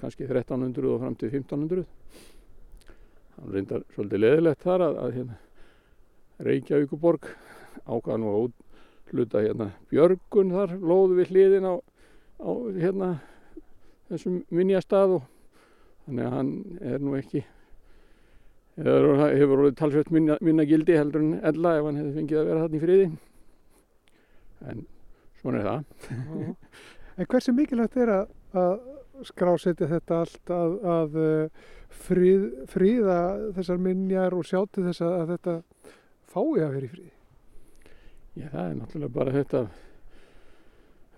kannski 1300 og fram til 1500 hann reyndar svolítið leðilegt þar að, að hérna, Reykjavíkuborg ákvað nú að útluta hérna Björgun þar lóðu við hliðin á, á hérna þessum minjastað og þannig að hann er nú ekki hefur, orðið talsveit minna, minna gildi heldur en ella ef hann hefði fengið að vera þarna í friði. En svona er það. En hversu mikilvægt er að, að skrásetja þetta allt að, að eh, frið, fríða þessar minjar og sjá til þess að þetta fái að vera í fríði? Já, það er náttúrulega bara þetta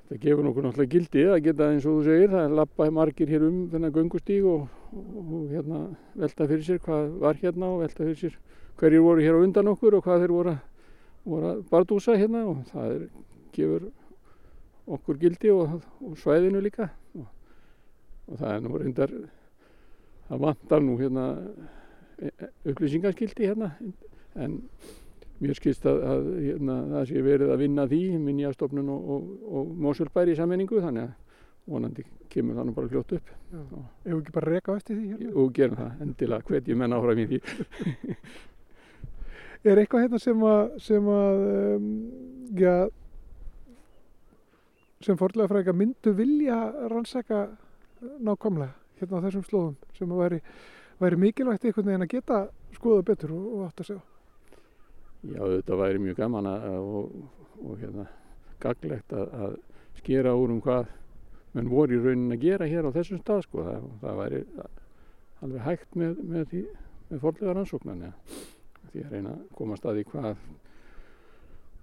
þetta gefur nokkuð náttúrulega gildi að geta eins og þú segir, það er lappa margir hér um þennan göngustíg og, og, og hérna velta fyrir sér hvað var hérna og velta fyrir sér hverjir voru hér á undan okkur og hvað þeir voru, voru að bardúsa hérna og það er, gefur okkur gildi og, og svæðinu líka. Og, það er nú reyndar það vantar nú hérna e- e- upplýsingaskildi hérna en mér skilst að, að hérna, það sé verið að vinna að því minjastofnun og, og, og Mosulbær í sammenningu þannig að vonandi kemur það nú bara fljótt upp Ef við ekki bara reka eftir því hérna? og gerum það endilega hvet ég menna áfram í því. Er eitthvað hérna sem að, sem að um, já, sem fórlega fræðingar myndu vilja rannsaka nákvæmlega hérna á þessum slóðum sem að væri, væri mikilvægt einhvern veginn að geta skoða betur og, og átt að segja. Já, þetta væri mjög gaman að, og, og hérna, gaglegt að, að skera úr um hvað menn voru í raunin að gera hér á þessum stað sko. það, það væri alveg hægt með, með, því, með forlega rannsóknan ja. því að reyna að komast að því hvað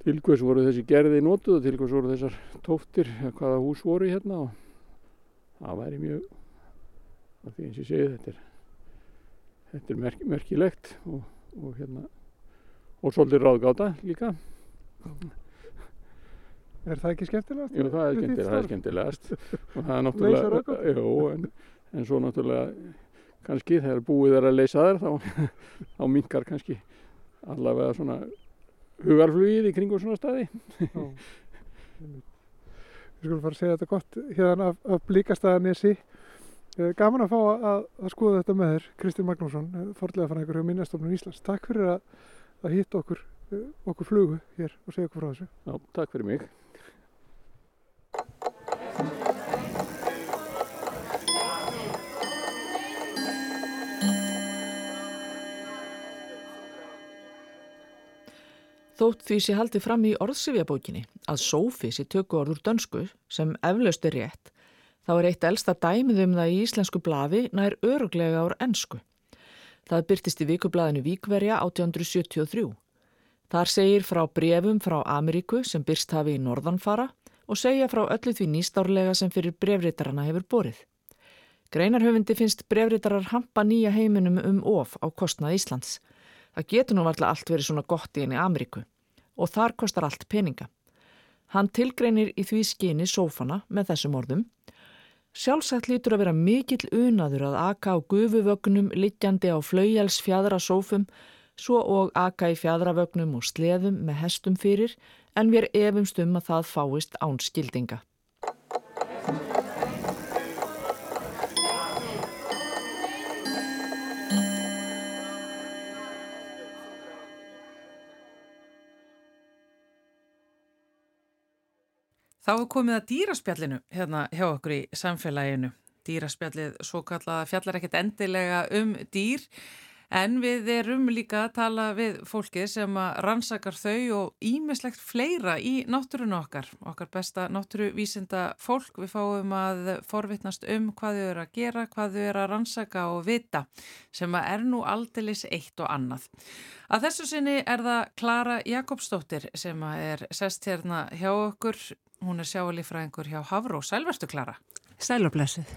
til hvers voru þessi gerði nótuð og til hvers voru þessar tóftir hvaða hús voru hérna og það væri mjög því eins og ég segi þetta er þetta er merk, merkilegt og, og hérna og svolítið ráðgáta líka Er það ekki skemmtilegast? Jú, það er skemmtilegast, það er skemmtilegast og það er náttúrulega jú, en, en svo náttúrulega kannski þegar búið er að leysa þær þá, þá minkar kannski allavega svona hugarflugið í kringum svona staði Já. Við skulum fara að segja þetta gott hérna af, af blíkastæðanessi. Gaman að fá að, að skoða þetta með þér, Kristinn Magnússon, forlega fann einhverju minnastofnun Íslands. Takk fyrir að, að hitta okkur, eh, okkur flugu hér og segja okkur frá þessu. Já, takk fyrir mig Þótt því sé haldið fram í orðsifjabókinni að sófi sé tökku orður dönsku sem eflaust er rétt, þá er eitt elsta dæmið um það í íslensku blaði nær öruglega ár ennsku. Það byrtist í vikublaðinu Víkverja 1873. Þar segir frá brefum frá Ameríku sem byrst hafi í norðanfara og segja frá öllu því nýstárlega sem fyrir brefritarana hefur borið. Greinarhöfundi finnst brefritarar hampa nýja heiminum um of á kostnað Íslands. Það getur nú varlega allt verið svona gott í henni Ameríku og þar kostar allt peninga. Hann tilgreinir í því skyni sófana með þessum orðum. Sjálfsagt lítur að vera mikill unaður að aka á gufuvögnum liggjandi á flaugjals fjadra sófum svo og aka í fjadravögnum og sleðum með hestum fyrir en við efumst um að það fáist án Þá er komið að dýraspjallinu hérna hjá okkur í samfélaginu. Dýraspjallið svo kallaða fjallar ekkert endilega um dýr en við erum líka að tala við fólkið sem að rannsakar þau og ímislegt fleira í náttúrunu okkar. Okkar besta náttúruvísinda fólk við fáum að forvitnast um hvað þau eru að gera, hvað þau eru að rannsaka og vita sem að er nú aldeilis eitt og annað. Að þessu sinni er það Klara Jakobsdóttir sem er sest hérna hjá okkur Hún er sjáalífræðingur hjá Havró. Sælverstu Klara. Sælublessuð.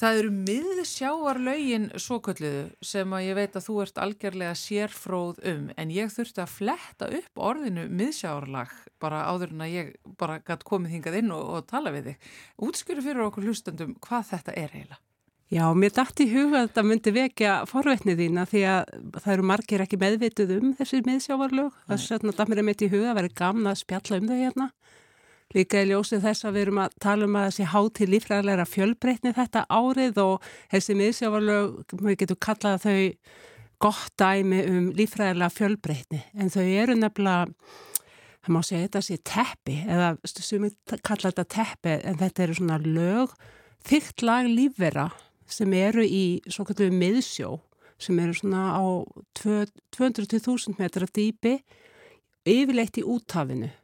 Það eru miðsjáarlaugin svokölluðu sem að ég veit að þú ert algjörlega sérfróð um en ég þurfti að fletta upp orðinu miðsjáarlag bara áður en að ég bara gætt komið hingað inn og, og tala við þig. Útskjöru fyrir okkur hlustandum hvað þetta er eiginlega. Já, mér dætti í huga að þetta myndi vekja forvetnið þína því að það eru margir ekki meðvituð um þessi miðsjáarlög. Þess að þetta mér er mitt í huga að vera gamna að spjalla um þau hérna. Líka í ljósið þess að við erum að tala um að þessi háti lífræðilega fjölbreytni þetta árið og þessi miðsjávarlög, við getum kallað þau gott dæmi um lífræðilega fjölbreytni. En þau eru nefnilega, það má segja þetta sé teppi eða sem við kalla þetta teppi en þetta eru svona lög, þygt lag lífvera sem eru í svo kallum miðsjó sem eru svona á 200-1000 metra dýpi yfirleitt í úthafinu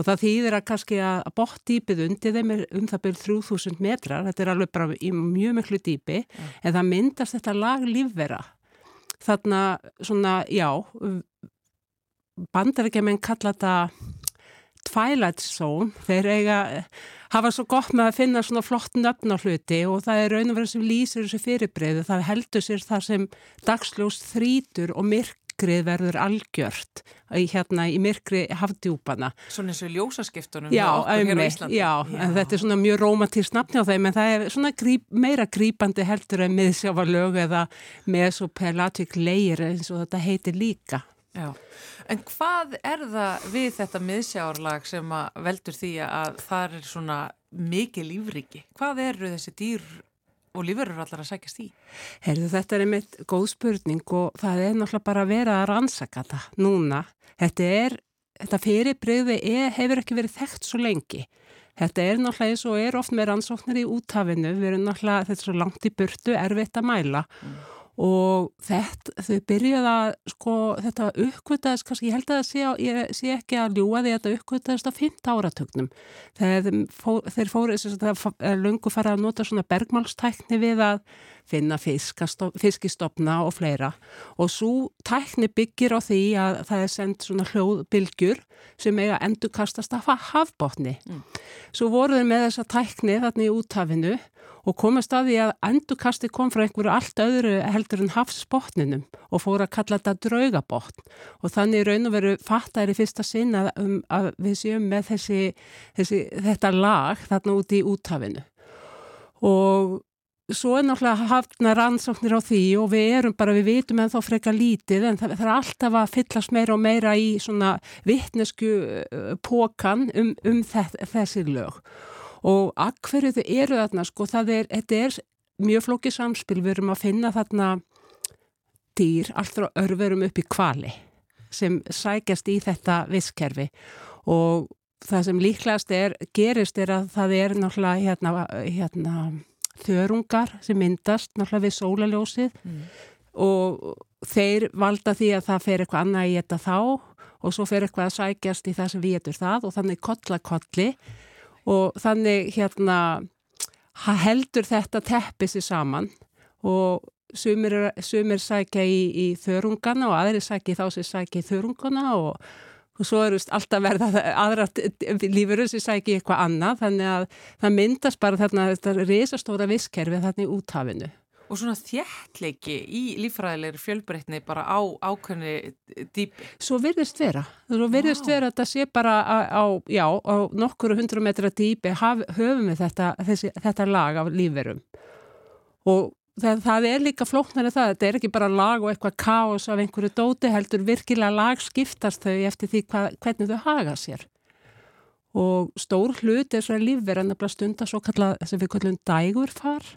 Og það þýðir að kannski að bóttdýpið undir þeim er um það byrjum 3000 metrar, þetta er alveg bara í mjög miklu dýpi, mm. en það myndast þetta lag lífvera. Þarna svona, já, bandarækjaman kalla þetta Twilight Zone, þeir eiga, hafa svo gott með að finna svona flott nöfn á hluti og það er raun og verið sem lýsir þessu fyrirbreyðu, það heldur sér það sem dagsljós þrítur og myrk myrkrið verður algjört í, hérna í myrkri hafdjúpana. Svona eins og ljósaskiptunum já, Íslandi. Já, en þetta er svona mjög rómatýrst nafni á þeim en það er svona gríp, meira grípandi heldur en miðsjávarlög eða mesopelagic layer eins og þetta heitir líka. Já, En hvað er það við þetta miðsjárlag sem að veldur því að það er svona mikið lífriki? Hvað eru þessi dýr og lífurur allar að sækjast í? Herðu, þetta er einmitt góð spurning og það er náttúrulega bara að vera að rannsaka það núna. Þetta er, þetta fyrirbreyði hefur ekki verið þekkt svo lengi. Þetta er náttúrulega eins og er oft með rannsóknir í úthafinu, við erum náttúrulega, þetta er svo langt í burtu, erfitt að mæla. Mm og þetta, þau byrjuði að sko þetta uppkvitaðist kannski, ég held að sé, ég sé ekki að ljúa því að þetta uppkvitaðist á 5 áratögnum þegar fó, þeir fóru það er lungu farið að nota svona bergmálstækni við að finna fiskistofna og fleira. Og svo tækni byggir á því að það er sendt svona hljóðbylgjur sem eiga endur kastast af hafbótni mm. svo voruður með þessa tækni þarna í úthafinu og komast að því að endurkasti kom frá einhverju allt öðru heldur en hafsbótninum og fór að kalla þetta draugabótn og þannig raun og veru fattar í fyrsta sinna um að við séum með þessi, þessi, þetta lag þarna út í úthafinu. Og svo er náttúrulega hafna rannsóknir á því og við erum bara, við vitum en þá freka lítið en það, það er alltaf að fyllast meira og meira í svona vittnesku uh, pókan um, um þessi lög og akkverju þau eru þarna sko það er, þetta er mjög flókið samspil, við erum að finna þarna dýr allt frá örverum upp í kvali sem sækjast í þetta visskerfi og það sem líklegast er, gerist er að það er náttúrulega hérna, hérna þörungar sem myndast náttúrulega við sólaljósið mm. og þeir valda því að það fer eitthvað annað í þetta þá. Og svo fer eitthvað að sækjast í það sem við getur það. Og þannig kollakolli og þannig hérna heldur þetta teppið sér saman. Og sumir, sumir sækja í, í þörungana og aðri sækja þá sem sækja í þörungana og, og svo eru alltaf verða aðra lífur sem sækja í eitthvað annað. Þannig að það myndast bara þarna þetta risastóra visskerfi þarna í úthafinu og svona þjættleiki í lífræðilegri fjölbreytni bara á ákveðni dýpi. Svo virðist vera. Svo virðist wow. vera að það sé bara á, á, já, á nokkuru hundru metra dýpi haf, höfum við þetta, þessi, þetta lag af lífverum. Og það, það er líka flóknarið það. Þetta er ekki bara lag og eitthvað káos af einhverju dóti heldur virkilega lag skiptast þau eftir því hvað, hvernig þau haga sér. Og stór hlut er svona lífverðan að stunda svo kallað sem við kallum dægurfar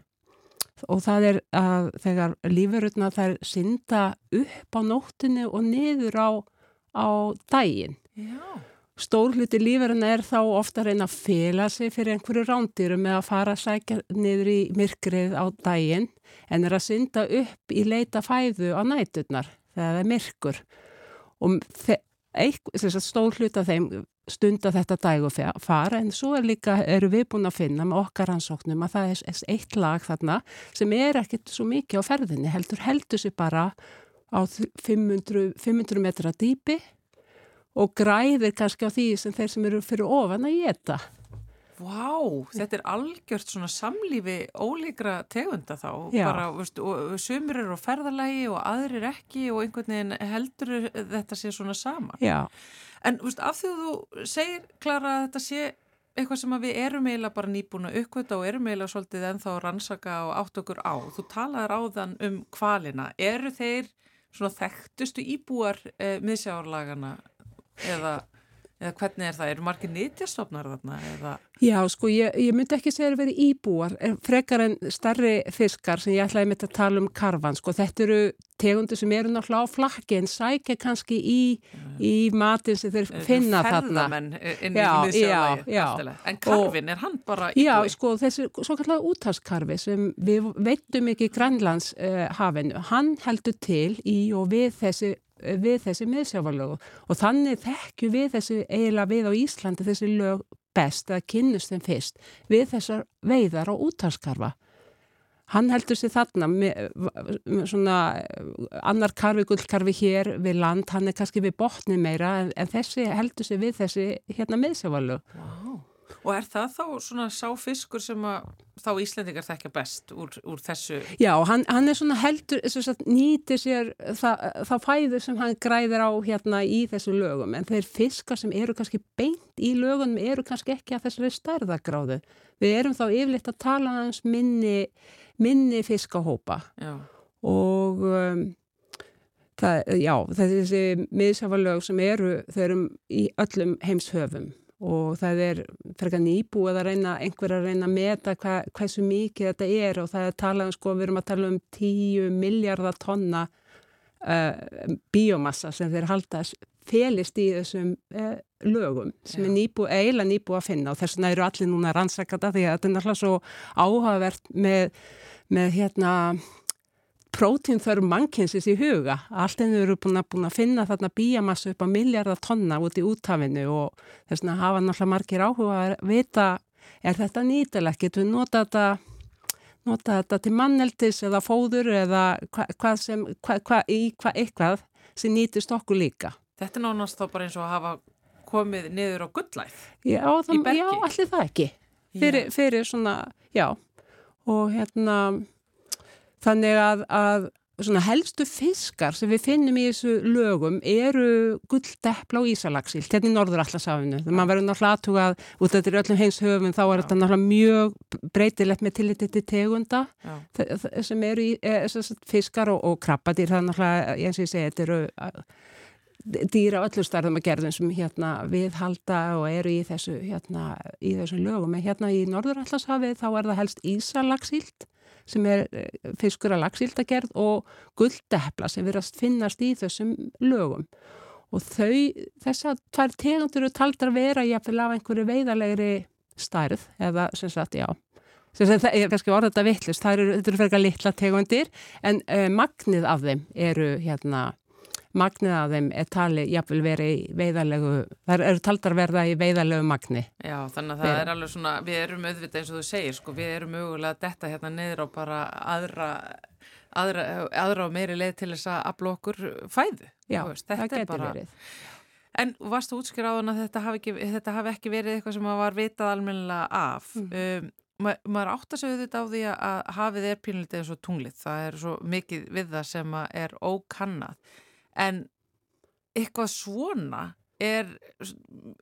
og það er að þegar lífurutna þær synda upp á nóttinu og niður á, á dægin. Stór hluti lífurinn er þá ofta að reyna að fela sig fyrir einhverju rándýru með að fara að sækja niður í myrkrið á dægin en er að synda upp í leita fæðu á næturnar þegar það er myrkur. Og stór hluti af þeim stunda þetta dæg og fara en svo er líka, eru við búin að finna með okkar ansóknum að það er eitt lag þarna sem er ekkert svo mikið á ferðinni, heldur heldur sér bara á 500, 500 metra dýpi og græðir kannski á því sem þeir sem eru fyrir ofan að geta. Vá, þetta er algjört svona samlífi ólíkra tegunda þá, Já. bara, veist, og sumir eru á ferðalagi og aðrir ekki og einhvern veginn heldur þetta sé svona sama. Já. En veist, af því að þú segir, Klara, að þetta sé eitthvað sem við erum eiginlega bara nýbúin að uppkvita og erum eiginlega svolítið ennþá að rannsaka og átt okkur á. Þú talaður á þann um kvalina. Eru þeir svona þekktustu íbúar eh, miðsjárlagana eða... Eða hvernig er það? Eru margir nýtjastofnar þarna? Eða? Já, sko, ég, ég myndi ekki segja að það veri íbúar, frekar en starri fiskar sem ég ætlaði myndi að tala um karvan, sko, þetta eru tegundir sem eru náttúrulega á flakki en sækja kannski í, í matin sem þeir finna þarna. Ferðamenn inn í miðsjáðagi. En karvin, og, er hann bara íbúi? Já, sko, þessi svo kallega útaskarfi sem við veitum ekki í Grænlands uh, hafinu, hann heldur til í og við þessi við þessi miðsjávarlögu og þannig þekkju við þessi eiginlega við á Íslandi þessi lög best að kynnust þeim fyrst við þessar veiðar og útarskarfa. Hann heldur sér þarna með, svona annar karfi, gullkarfi hér við land, hann er kannski við botni meira en, en þessi heldur sér við þessi hérna miðsjávarlög. Og er það þá svona sáfiskur sem að þá Íslendingar þekkja best úr, úr þessu? Já, hann, hann er svona heldur, sagt, nýtir sér það, það fæður sem hann græðir á hérna í þessu lögum en þeir fiskar sem eru kannski beint í lögunum eru kannski ekki að þessari stærðagráðu. Við erum þá yfirleitt að tala hans minni, minni fiskahópa Já. og um, það, já, þessi miðsjávarlög sem eru, þau eru í öllum heimshöfum og það er frekar nýbúið að reyna, einhver að reyna að meta hva, hversu mikið þetta er og það er talað um, sko, við erum að tala um 10 miljardar tonna uh, biomassa sem þeir halda felist í þessum uh, lögum sem Já. er nýbúið, eiginlega nýbúið að finna og þess vegna eru allir núna rannsakata því að þetta er náttúrulega svo áhugavert með, með hérna prótínþörf mannkynnsis í huga. Allt ennum eru búin að, búin að finna þarna bíamassu upp á miljardar tonna út í úttafinu og þess að hafa náttúrulega margir áhuga að vita er þetta nýtilegt, getur við nota þetta, nota þetta til manneldis eða fóður eða hvað hva sem, hvað hva, í hvað eitthvað sem nýtist okkur líka. Þetta er nánast þá bara eins og að hafa komið niður á gullæð já, í bergi. Já, allir það ekki. Fyrir, fyrir svona, já, og hérna Þannig að, að helstu fiskar sem við finnum í þessu lögum eru gulldeppla og ísalagsilt, hérna í norðurallasafinu. Þegar maður verður náttúrulega aðtugað út af öllum heins höfum þá er Já. þetta náttúrulega mjög breytilegt með tilliti til tegunda sem eru í e, fiskar og, og krabbadýr. Það er náttúrulega, eins og ég segi, þetta eru dýra öllu starðum að gerðum sem hérna viðhalda og eru í þessu, hérna, í þessu lögum. En hérna í norðurallasafið þá er það helst ísalagsilt sem er eh, fiskur að lagsíldagerð og gulldepla sem verðast finnast í þessum lögum. Og þau, þess að tvær tegundur eru taldar að vera jáfnvel af einhverju veiðalegri stærð eða sem sagt, já, sem sagt, það er kannski orðað þetta vittlust, þetta eru fyrir eitthvað litla tegundir en uh, magnið af þeim eru hérna magnið af þeim er talið jafnvel verið í veiðalegu, það eru taldar verða í veiðalegu magni. Já, þannig að það er alveg svona, við erum auðvitað eins og þú segir, sko, við erum mögulega detta hérna niður á bara aðra, aðra, aðra og meiri leið til þess að aflokkur okkur fæðu. Já, veist, það getur bara... verið. En varst þú útskýr á þann að þetta hafi, ekki, þetta hafi ekki verið eitthvað sem var vitað almennilega af? Mm. Um, Ma, maður átt að segja þetta á því að hafið er pínlítið eins og tunglið, það er svo mikið við það sem er ókannað en eitthvað svona er,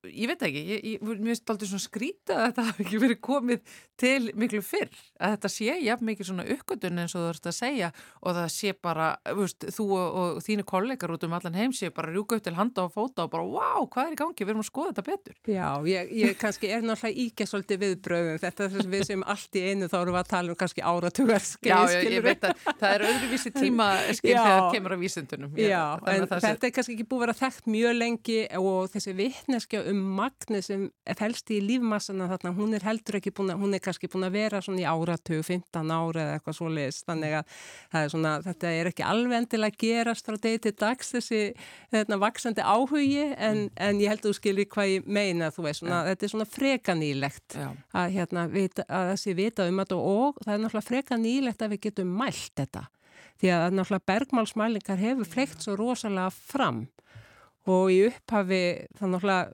ég veit ekki, ég, ég, mér finnst alltaf svona skrítið að þetta hafi ekki verið komið til miklu fyrr, að þetta sé jafn mikið svona uppgötun eins og þú ert að segja og það sé bara, veist, þú og, og þínu kollegar út um allan heim sé bara rjúka upp til handa og fóta og bara wow, hvað er í gangi, við erum að skoða þetta betur. Já, ég, ég kannski er náttúrulega íkja svolítið viðbröðum, þetta er þess að við sem allt í einu þá erum við að tala um kannski áratugar skil, Já, ég, ég veit að það er öðruvísi tíma skil þegar kemur að og þessi vittneskja um magni sem fælst í lífmassana þarna, hún er heldur ekki búin að, hún er kannski búin að vera svona í áratug, 15 ára eða eitthvað svo leiðist, þannig að er svona, þetta er ekki alveg endilega gerast frá degi til dags þessi þetta, vaksandi áhugi en, mm. en ég held að þú skilir hvað ég meina, þú veist, svona, ja. þetta er svona frekanílegt ja. að, hérna, vita, að þessi vita um þetta og það er náttúrulega frekanílegt að við getum mælt þetta því að náttúrulega bergmálsmælingar hefur fleikt svo rosalega fram og í upphafi þannig að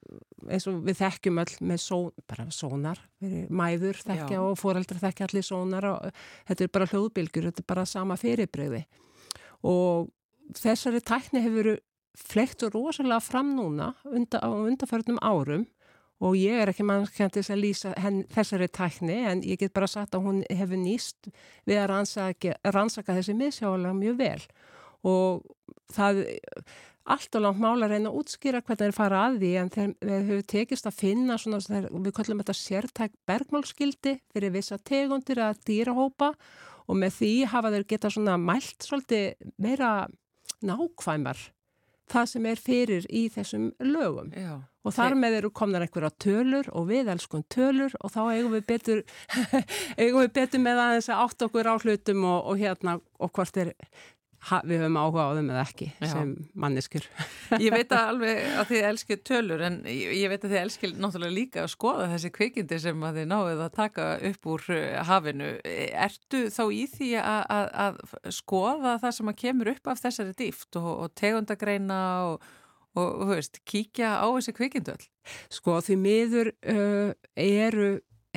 eins og við þekkjum öll með són, bara sónar, mæður þekkja Já. og foreldrar þekkja allir sónar og þetta er bara hljóðbylgjur, þetta er bara sama fyrirbreyði og þessari tækni hefur flekt og rosalega fram núna undar, á undarförnum árum og ég er ekki mannskjandis að lýsa henn, þessari tækni en ég get bara sagt að hún hefur nýst við að rannsaka, rannsaka þessi miðsjálega mjög vel og það allt og langt mála að reyna að útskýra hvernig er fara að því en þegar við höfum tekist að finna svona, þegar, við kallum þetta sértæk bergmálskildi fyrir vissa tegundir að dýrahópa og með því hafa þeir geta svona mælt svolítið meira nákvæmar það sem er fyrir í þessum lögum Já. og þar með eru komnar einhverja tölur og við elskum tölur og þá eigum við betur eigum við betur með aðeins að átt okkur á hlutum og, og hérna og hvort er ha, við höfum áhuga á þeim eða ekki Já. sem manniskur. Ég veit að alveg að þið elskir tölur en ég veit að þið elskir náttúrulega líka að skoða þessi kvikindi sem að þið náðu að taka upp úr eh, hafinu. Ertu þá í því að, að, að skoða það sem að kemur upp af þessari dýft og, og tegundagreina og og, veist, kíkja á þessi kvikindu öll? Sko, því miður uh, eru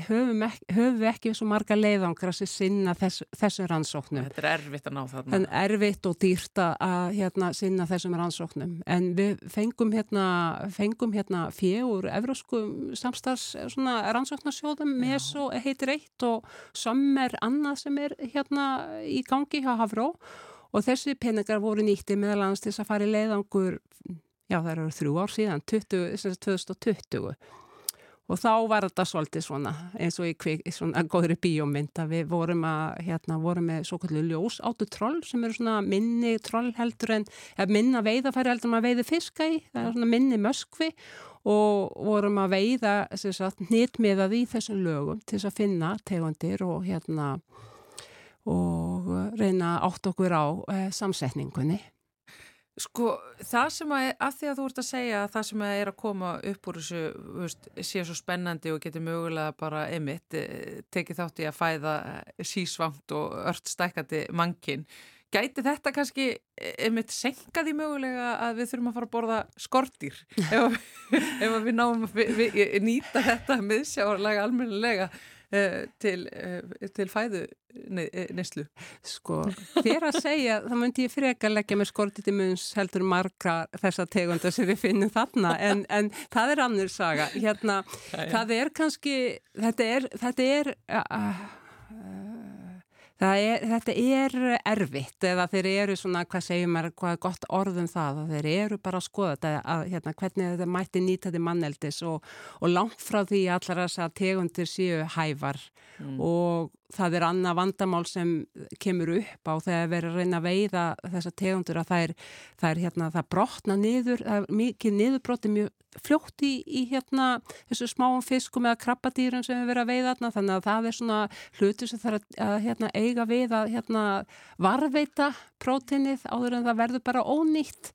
höfum ekki, höfum ekki svo marga leiðangra sem sinna þess, þessum rannsóknum. Þetta er erfitt að ná þarna. Er erfitt og dýrt að hérna, sinna þessum rannsóknum. En við fengum hérna, fengum hérna fjögur evróskum samstags rannsóknarsjóðum með svo heitir eitt og sömmer annað sem er hérna í gangi hjá Havró og þessi peningar voru nýtti meðal annars til að fara í leiðangur, já það eru þrjú ár síðan, 20, 2020 og þá var þetta svolítið svona eins og í kvik, svona góðri bíómynd að við vorum að, hérna, vorum með svo kallið ljós áttu troll sem eru svona minni troll heldur en, ja, minna veiðafæri heldur en maður veiði fiska í, það er svona minni möskvi og vorum að veiða nýttmiðað í þessum lögum til þess að finna tegundir og hérna og reyna átt okkur á eh, samsetningunni. Sko það sem að, að því að þú ert að segja að það sem að er að koma upp úr þessu veist, sé svo spennandi og getur mögulega bara emitt tekið þátt í að fæða sísvangt og ört stækandi mankin. Gæti þetta kannski emitt senkaði mögulega að við þurfum að fara að borða skortýr ef, ef við náum að nýta þetta miðsjáarlega almennilega til, uh, til fæðu neyslu? Sko, þér að segja, þá myndi ég freka leggja með skortiti munns heldur marga þessa tegunda sem við finnum þarna, en, en það er annir saga. Hérna, það er kannski, þetta er, þetta er, uh, Er, þetta er erfitt eða þeir eru svona, hvað segjum er, hvað er gott orðum það, þeir eru bara að skoða þetta, að, hérna, hvernig þetta mætti nýta þetta manneldis og, og langt frá því allar þess að tegundir séu hævar mm. og það er annað vandamál sem kemur upp á þegar verður að reyna að veiða þessa tegundur að það er, það er hérna, það brotna niður, það er mikið niðurbroti mjög fljótt í, í hérna þessu smáum fiskum eða krabbadýrum sem við verðum að veiða þarna, þannig að það er svona hlutu sem þarf að, að hérna, eiga við að hérna, varveita prótinnið áður en það verður bara ónýtt.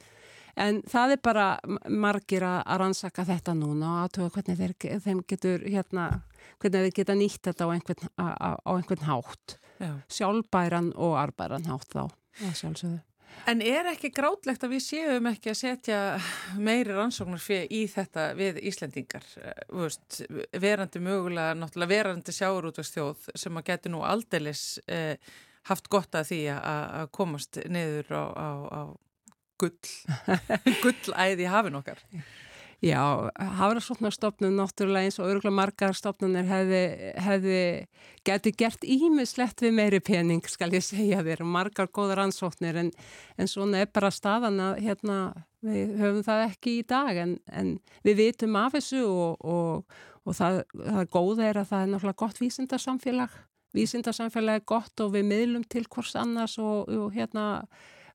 En það er bara margir að rannsaka þetta núna og aðtöða hvernig þeir, þeim getur hérna hvernig þið geta nýtt þetta á einhvern, á, á einhvern hátt. Já. sjálfbæran og arbæran hátt þá En er ekki grátlegt að við séum ekki að setja meiri rannsóknar fyrir í þetta við Íslendingar? Vist, verandi mögulega, náttúrulega verandi sjáurútvastjóð sem að geti nú aldeilis eh, haft gott að því að komast niður á, á, á gull gullæði hafin okkar Já, Hafrasóknarstofnun náttúrulega eins og öruglega margar stofnunir hefði, hefði geti gert ímislegt við meiri pening skal ég segja þér, margar góðar ansóknir en, en svona er bara staðan að hérna, við höfum það ekki í dag en, en við vitum af þessu og, og, og það, það góða er að það er náttúrulega gott vísindarsamfélag vísindarsamfélag er gott og við miðlum til hvors annars og, og hérna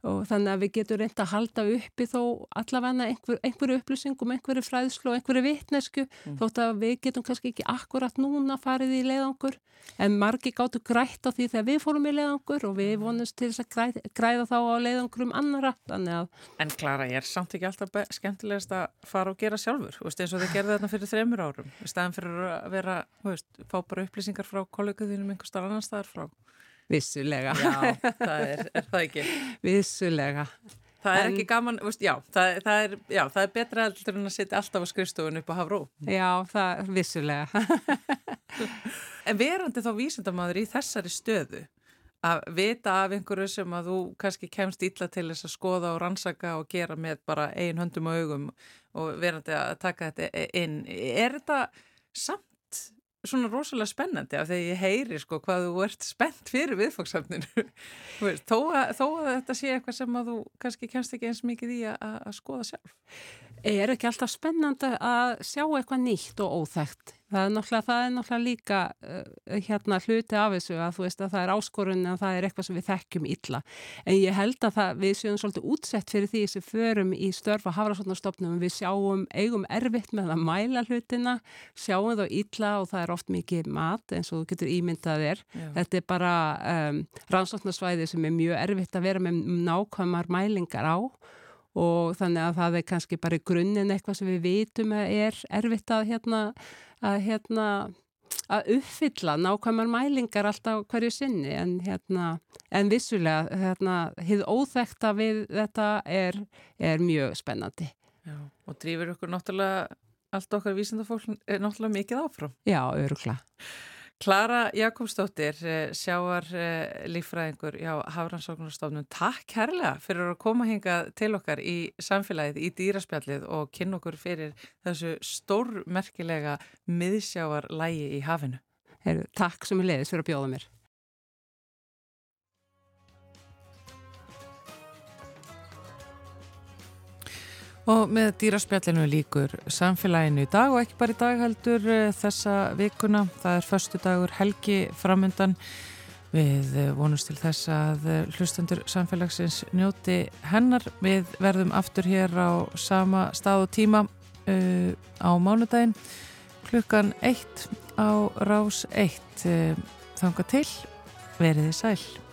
og þannig að við getum reynda að halda uppi þó allavega einhver, einhverju upplýsingum, einhverju fræðslu og einhverju vittnesku mm. þótt að við getum kannski ekki akkurat núna farið í leiðangur. En margi gáttu grætt á því þegar við fórum í leiðangur og við vonumst til þess að græða, græða þá á leiðangurum annara En Klara, ég er samt ekki alltaf skemmtilegast að fara og gera sjálfur. Veist, eins og þið gerði þarna fyrir þreymur árum. Í staðan fyrir að vera, veist, fá bara upplýsingar frá kolleguðinum einhver starf annar staðar frá Vissulega. Já, það er, er það ekki. Vissulega. Það er en, ekki gaman, veist, já, það, það er, já, það er betra heldur en að setja alltaf á skrifstofun upp á Havró. Já, það er vissulega. en verandi þá vísendamadur í þessari stöðu að vita af einhverju sem að þú kannski kemst ítla til þess að skoða og rannsaka og gera með bara ein höndum og augum og verandi að taka þetta inn. Er þetta samt svona rosalega spennandi af því að ég heyri sko hvað þú ert spennt fyrir viðfóksafninu þó, þó að þetta sé eitthvað sem að þú kannski kemst ekki eins mikið í að skoða sjálf Er ekki alltaf spennandi að sjá eitthvað nýtt og óþægt Það er náttúrulega, það er náttúrulega líka uh, hérna hluti af þessu að þú veist að það er áskorun en það er eitthvað sem við þekkjum illa. En ég held að það, við séum svolítið útsett fyrir því sem förum í störfa hafrasotnarstofnum. Við sjáum eigum erfitt með að mæla hlutina, sjáum þá illa og það er oft mikið mat eins og þú getur ímyndað þér. Þetta er bara um, rannsóknarsvæði sem er mjög erfitt að vera með nákvæmar mælingar á og þannig að það er kannski bara í grunninn eitthvað sem við vitum að er erfitt að hérna að hérna að uppfylla nákvæmar mælingar alltaf hverju sinni en hérna en vissulega hérna hið óþekta við þetta er, er mjög spennandi. Já, og drýfur okkur náttúrulega allt okkar vísendafólk er náttúrulega mikið áfram. Já, örugla. Klara Jakobsdóttir, eh, sjáar lífræðingur hjá Hafrannsóknarstofnun, takk kærlega fyrir að koma hinga til okkar í samfélagið, í dýraspjallið og kynna okkur fyrir þessu stórmerkilega miðsjáarlægi í hafinu. Heru, takk sem er leiðis fyrir að bjóða mér. Og með dýraspjallinu líkur samfélaginu í dag og ekki bara í dag heldur eh, þessa vikuna. Það er förstu dagur helgi framöndan. Við eh, vonumst til þess að eh, hlustendur samfélagsins njóti hennar. Við verðum aftur hér á sama stað og tíma uh, á mánudaginn klukkan 1 á rás 1. Þanga til, veriði sæl.